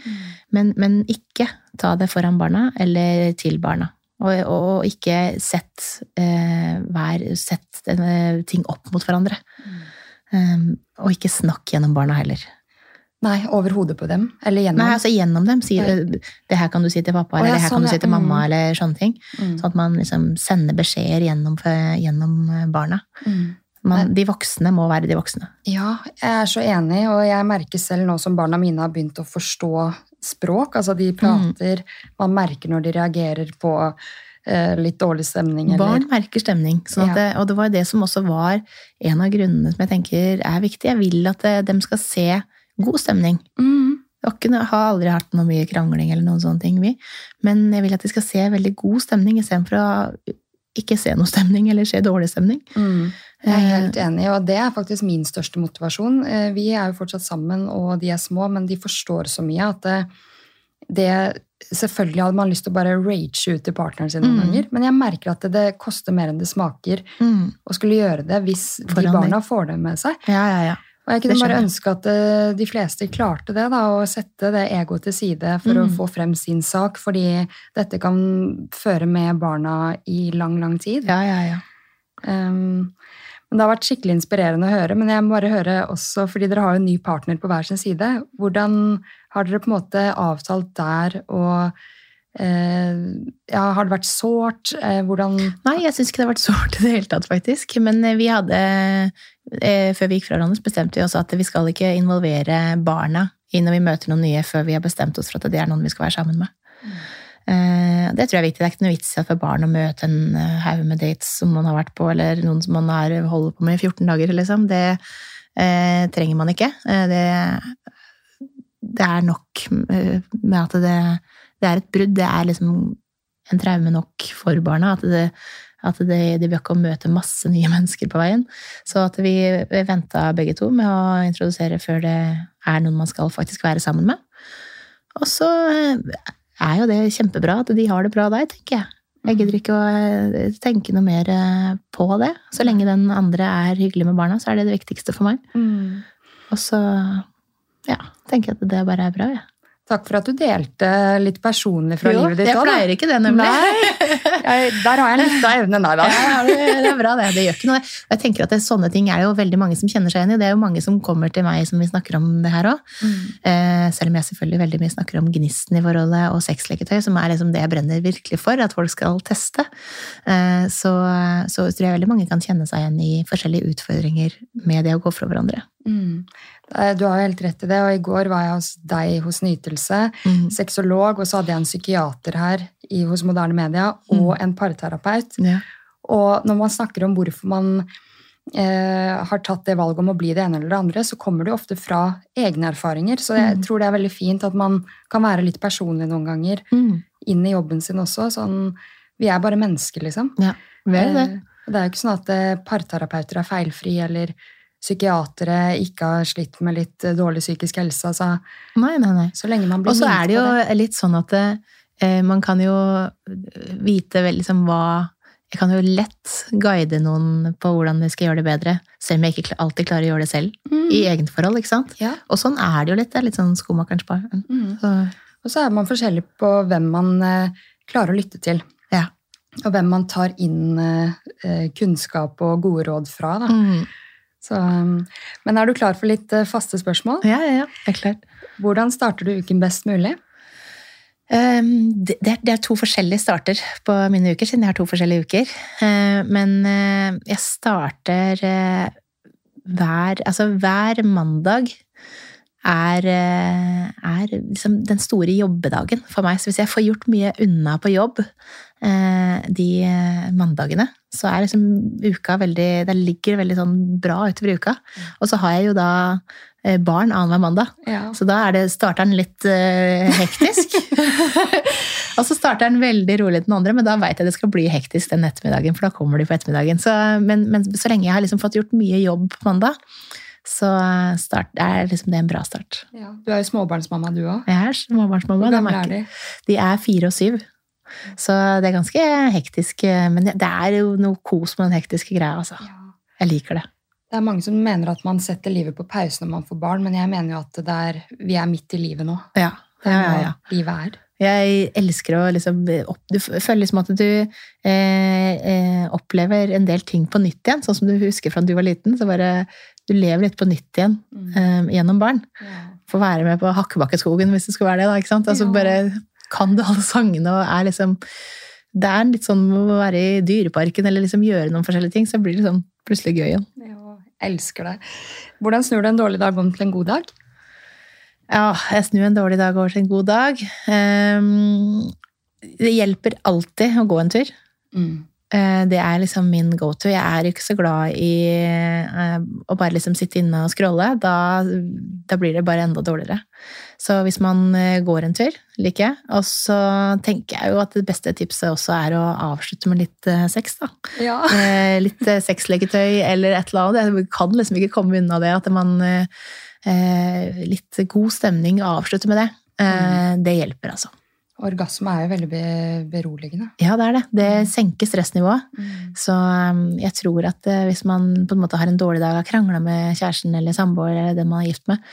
Men, men ikke ta det foran barna eller til barna. Og, og, ikke sett, eh, hver, sett ting opp mot hverandre. Um, og ikke snakk gjennom barna heller. Nei, over hodet på dem. Eller gjennom. Nei, altså gjennom dem. Si, eh, det her kan du si til pappa, eller ja, det her sånn, kan du si til mamma, Mm. eller sånne ting. Mm. Sånn at man liksom sender beskjeder gjennom, gjennom eh, barna. Mm. Man, de voksne må være de voksne. Ja, jeg er så enig, og jeg merker selv nå som barna mine har begynt å forstå språk. Altså, de prater, man merker når de reagerer på eh, litt dårlig stemning. Eller, Barn merker stemning. Sånn Ja. det, og det var det som også var en av grunnene som jeg tenker er viktig. Jeg vil at eh, de skal se god stemning. Mm. Jeg har aldri hatt noe mye krangling eller noen sånne ting, vi. Men jeg vil at de skal se veldig god stemning istedenfor å ikke se noe stemning eller se dårlig stemning. Mm. Jeg er Eh, helt enig, og det er faktisk min største motivasjon. Eh, Vi er jo fortsatt sammen, og de er små, men de forstår så mye at det, det Selvfølgelig hadde man lyst til å bare rage ut til partneren sin noen Mm. ganger, men jeg merker at det, det koster mer enn det smaker Mm. å skulle gjøre det hvis de barna barna får det med seg. Ja, ja, ja. Og jeg kunne bare ønske at eh, de fleste klarte det, da, å sette det egoet til side for å Mm. få frem sin sak, fordi dette kan føre med barna i lang, lang tid. ja, ja, ja. Um, men det har vært skikkelig inspirerende å høre, men jeg må bare høre også, fordi dere har jo en ny partner på hver sin side, hvordan har dere på en måte avtalt der, og eh, ja, har det vært sårt? Eh, hvordan Nei, jeg syns ikke det har vært sårt i det hele tatt, faktisk. Men eh, vi hadde Før vi gikk fra hverandre, bestemte vi oss at vi skal ikke involvere barna i når vi møter noen nye, før vi har bestemt oss for at det er noen vi skal være sammen med. Eh, Det tror jeg er viktig. Det er ikke noe vits i for barn å møte en eh, haug med dates som man har vært på, eller noen som man har holder på med i 14 dager, liksom. Det eh, trenger man ikke. Eh, det, det er nok eh, med at det, det er et brudd. Det er liksom en traume nok for barna. At det, at de, de bør ikke møte masse nye mennesker på veien. Så at vi, vi venta begge to med å introdusere før det er noen man skal faktisk være sammen med. Og så eh, er jo det kjempebra at de har det bra der, tenker jeg. Jeg gidder ikke å tenke noe mer eh, på det. Så lenge den andre er hyggelig med barna, så er det det viktigste for meg. Og så ja, tenker jeg at det bare er bra, jeg. Takk for at du delte litt personlig fra Jo, livet ditt. jeg også, pleier ikke det, nemlig. Jeg, der har jeg litt av evnen, nei da. Ja, det, det er bra, det. Det gjør ikke noe. Jeg tenker at det, Sånne ting er jo veldig mange som kjenner seg igjen i. Det er jo mange som kommer til meg som vi snakker om det her òg. Eh, selv om jeg selvfølgelig veldig mye snakker om gnisten i forholdet og sexleketøy, som er liksom det jeg brenner virkelig for at folk skal teste. Eh, så, så tror jeg veldig mange kan kjenne seg igjen i forskjellige utfordringer med det å gå fra hverandre. Mm. Eh, Du har jo helt rett i det, og i går var jeg hos deg hos Nytelse, Mm. sexolog, og så hadde jeg en psykiater her i, hos Moderne Media, og en parterapeut. Ja. Og når man snakker om hvorfor man eh, har tatt det valget om å bli det ene eller det andre, så kommer det jo ofte fra egne erfaringer. Så jeg Mm. tror det er veldig fint at man kan være litt personlig noen ganger Mm. inn i jobben sin også. Sånn, vi er bare mennesker, liksom. ja. Det. Eh, det er jo ikke sånn at eh, parterapeuter er feilfri, eller psykiatere ikke har slitt med litt eh, dårlig psykisk helse. Altså, Nei, nei, nei. så lenge man blir Og så er det jo det. litt sånn at eh, man kan jo vite vel liksom hva Jeg kan jo lett guide noen på hvordan de skal gjøre det bedre, selv om jeg ikke alltid klarer å gjøre det selv. Mm. I eget forhold, ikke sant? Ja. Og sånn er det jo litt. Det er litt sånn skomakerens barn. Mm. Så, Og så er man forskjellig på hvem man eh, klarer å lytte til. Ja. Og hvem man tar inn eh, kunnskap og gode råd fra. Da. Mm. Så, um, men er du klar for litt eh, faste spørsmål? Ja, ja, ja. Jeg er klar. Hvordan starter du uken best mulig? Um, det, er- to forskjellige starter på mine uker, siden jeg har to forskjellige uker. Eh, men eh, jeg starter hver Altså hver mandag er, er liksom den store jobbedagen for meg. Så hvis jeg får gjort mye unna på jobb de eh, mandagene, så er liksom uka veldig Det ligger veldig sånn bra utover uka. Og så har jeg jo da eh, barn annenhver mandag. Ja. Så da er det, starter den litt uh, hektisk. og så starter den veldig rolig den andre, men da veit jeg det skal bli hektisk den ettermiddagen, for da kommer de på ettermiddagen. Så, men, men så lenge jeg har liksom fått gjort mye jobb på mandag, så start, er liksom det en bra start. Ja. Du er jo småbarnsmamma, du òg. Jeg er småbarnsmamma. Hvor gamle er de? De er fire og syv. Så det er ganske hektisk, eh, men det er jo noe kos med den hektiske greia, altså. Ja. Jeg liker det. Det er mange som mener at man setter livet på pause når man får barn, men jeg mener jo at er, vi er midt i livet nå. Ja, ja, ja, livet er. Jeg elsker å liksom opp, Du føler liksom at du eh, eh, opplever en del ting på nytt igjen. Sånn som du husker fra da du var liten. så bare Du lever litt på nytt igjen eh, gjennom barn. Ja. Få være med på Hakkebakkeskogen hvis det skulle være det. da, ikke sant? Altså bare Kan du alle sangene og er liksom Det er litt sånn å være i Dyreparken eller liksom gjøre noen forskjellige ting, så blir det sånn plutselig gøy igjen. Ja, elsker det. Hvordan snur du en dårlig dag om til en god dag? Ja, jeg snur en dårlig dag over til en god dag. Um, det hjelper alltid å gå en tur. Mm. Det er liksom min go-to. Jeg er ikke så glad i eh, å bare liksom sitte inne og scrolle. Da, da blir det bare enda dårligere. Så hvis man eh, går en tur, liker jeg. Og så tenker jeg jo at det beste tipset også er å avslutte med litt eh, sex, da. Ja. Eh, Litt sexleketøy eller et eller annet. Jeg kan liksom ikke komme unna det at man Litt god stemning, avslutte med det. Eh, Det hjelper, altså. Orgasme er jo veldig beroligende. Ja, det er det. Det senker stressnivået. Så um, jeg tror at hvis man på en måte har en dårlig dag, har krangla med kjæresten eller samboer eller den man er gift med,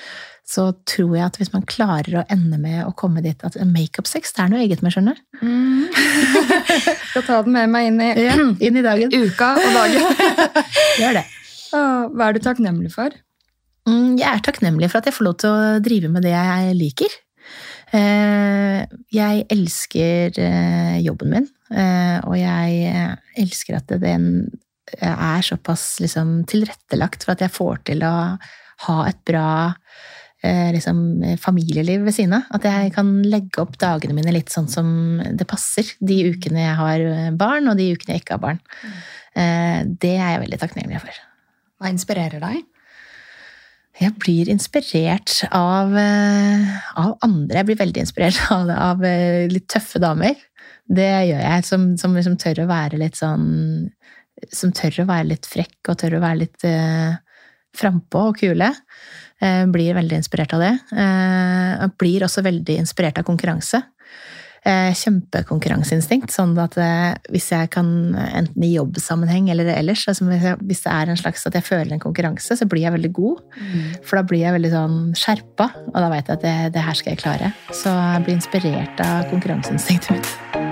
så tror jeg at hvis man klarer å ende med å komme dit at makeup-sex, det er noe eget med, skjønner du. Skal ta den med meg inn i Ja, inn i dagen. uka og dagen. Gjør det. Ah, Hva er du takknemlig for? Mm, Jeg er takknemlig for at jeg får lov til å drive med det jeg liker. Eh, Jeg elsker eh, jobben min, eh, og jeg elsker at den er såpass liksom tilrettelagt for at jeg får til å ha et bra liksom, familieliv ved siden av. At jeg kan legge opp dagene mine litt sånn som det passer. De ukene jeg har barn, og de ukene jeg ikke har barn. Eh, Det er jeg veldig takknemlig for. Hva inspirerer deg? Jeg blir inspirert av, eh, av andre. Jeg blir veldig inspirert av, av eh, litt tøffe damer. Det gjør jeg, som, som som, tør å være litt sånn Som tør å være litt frekk og tør å være litt uh, frampå og kule. Eh, blir veldig inspirert av det. Jeg blir også veldig inspirert av konkurranse. Eh, kjempekonkurranseinstinkt. Sånn at eh, hvis jeg kan, enten i jobbsammenheng eller ellers, altså hvis, det er en slags at jeg føler en konkurranse, så blir jeg veldig god. For da blir jeg veldig sånn skjerpa, og da veit jeg at det, det her skal jeg klare. Så jeg blir inspirert av konkurranseinstinktet mitt.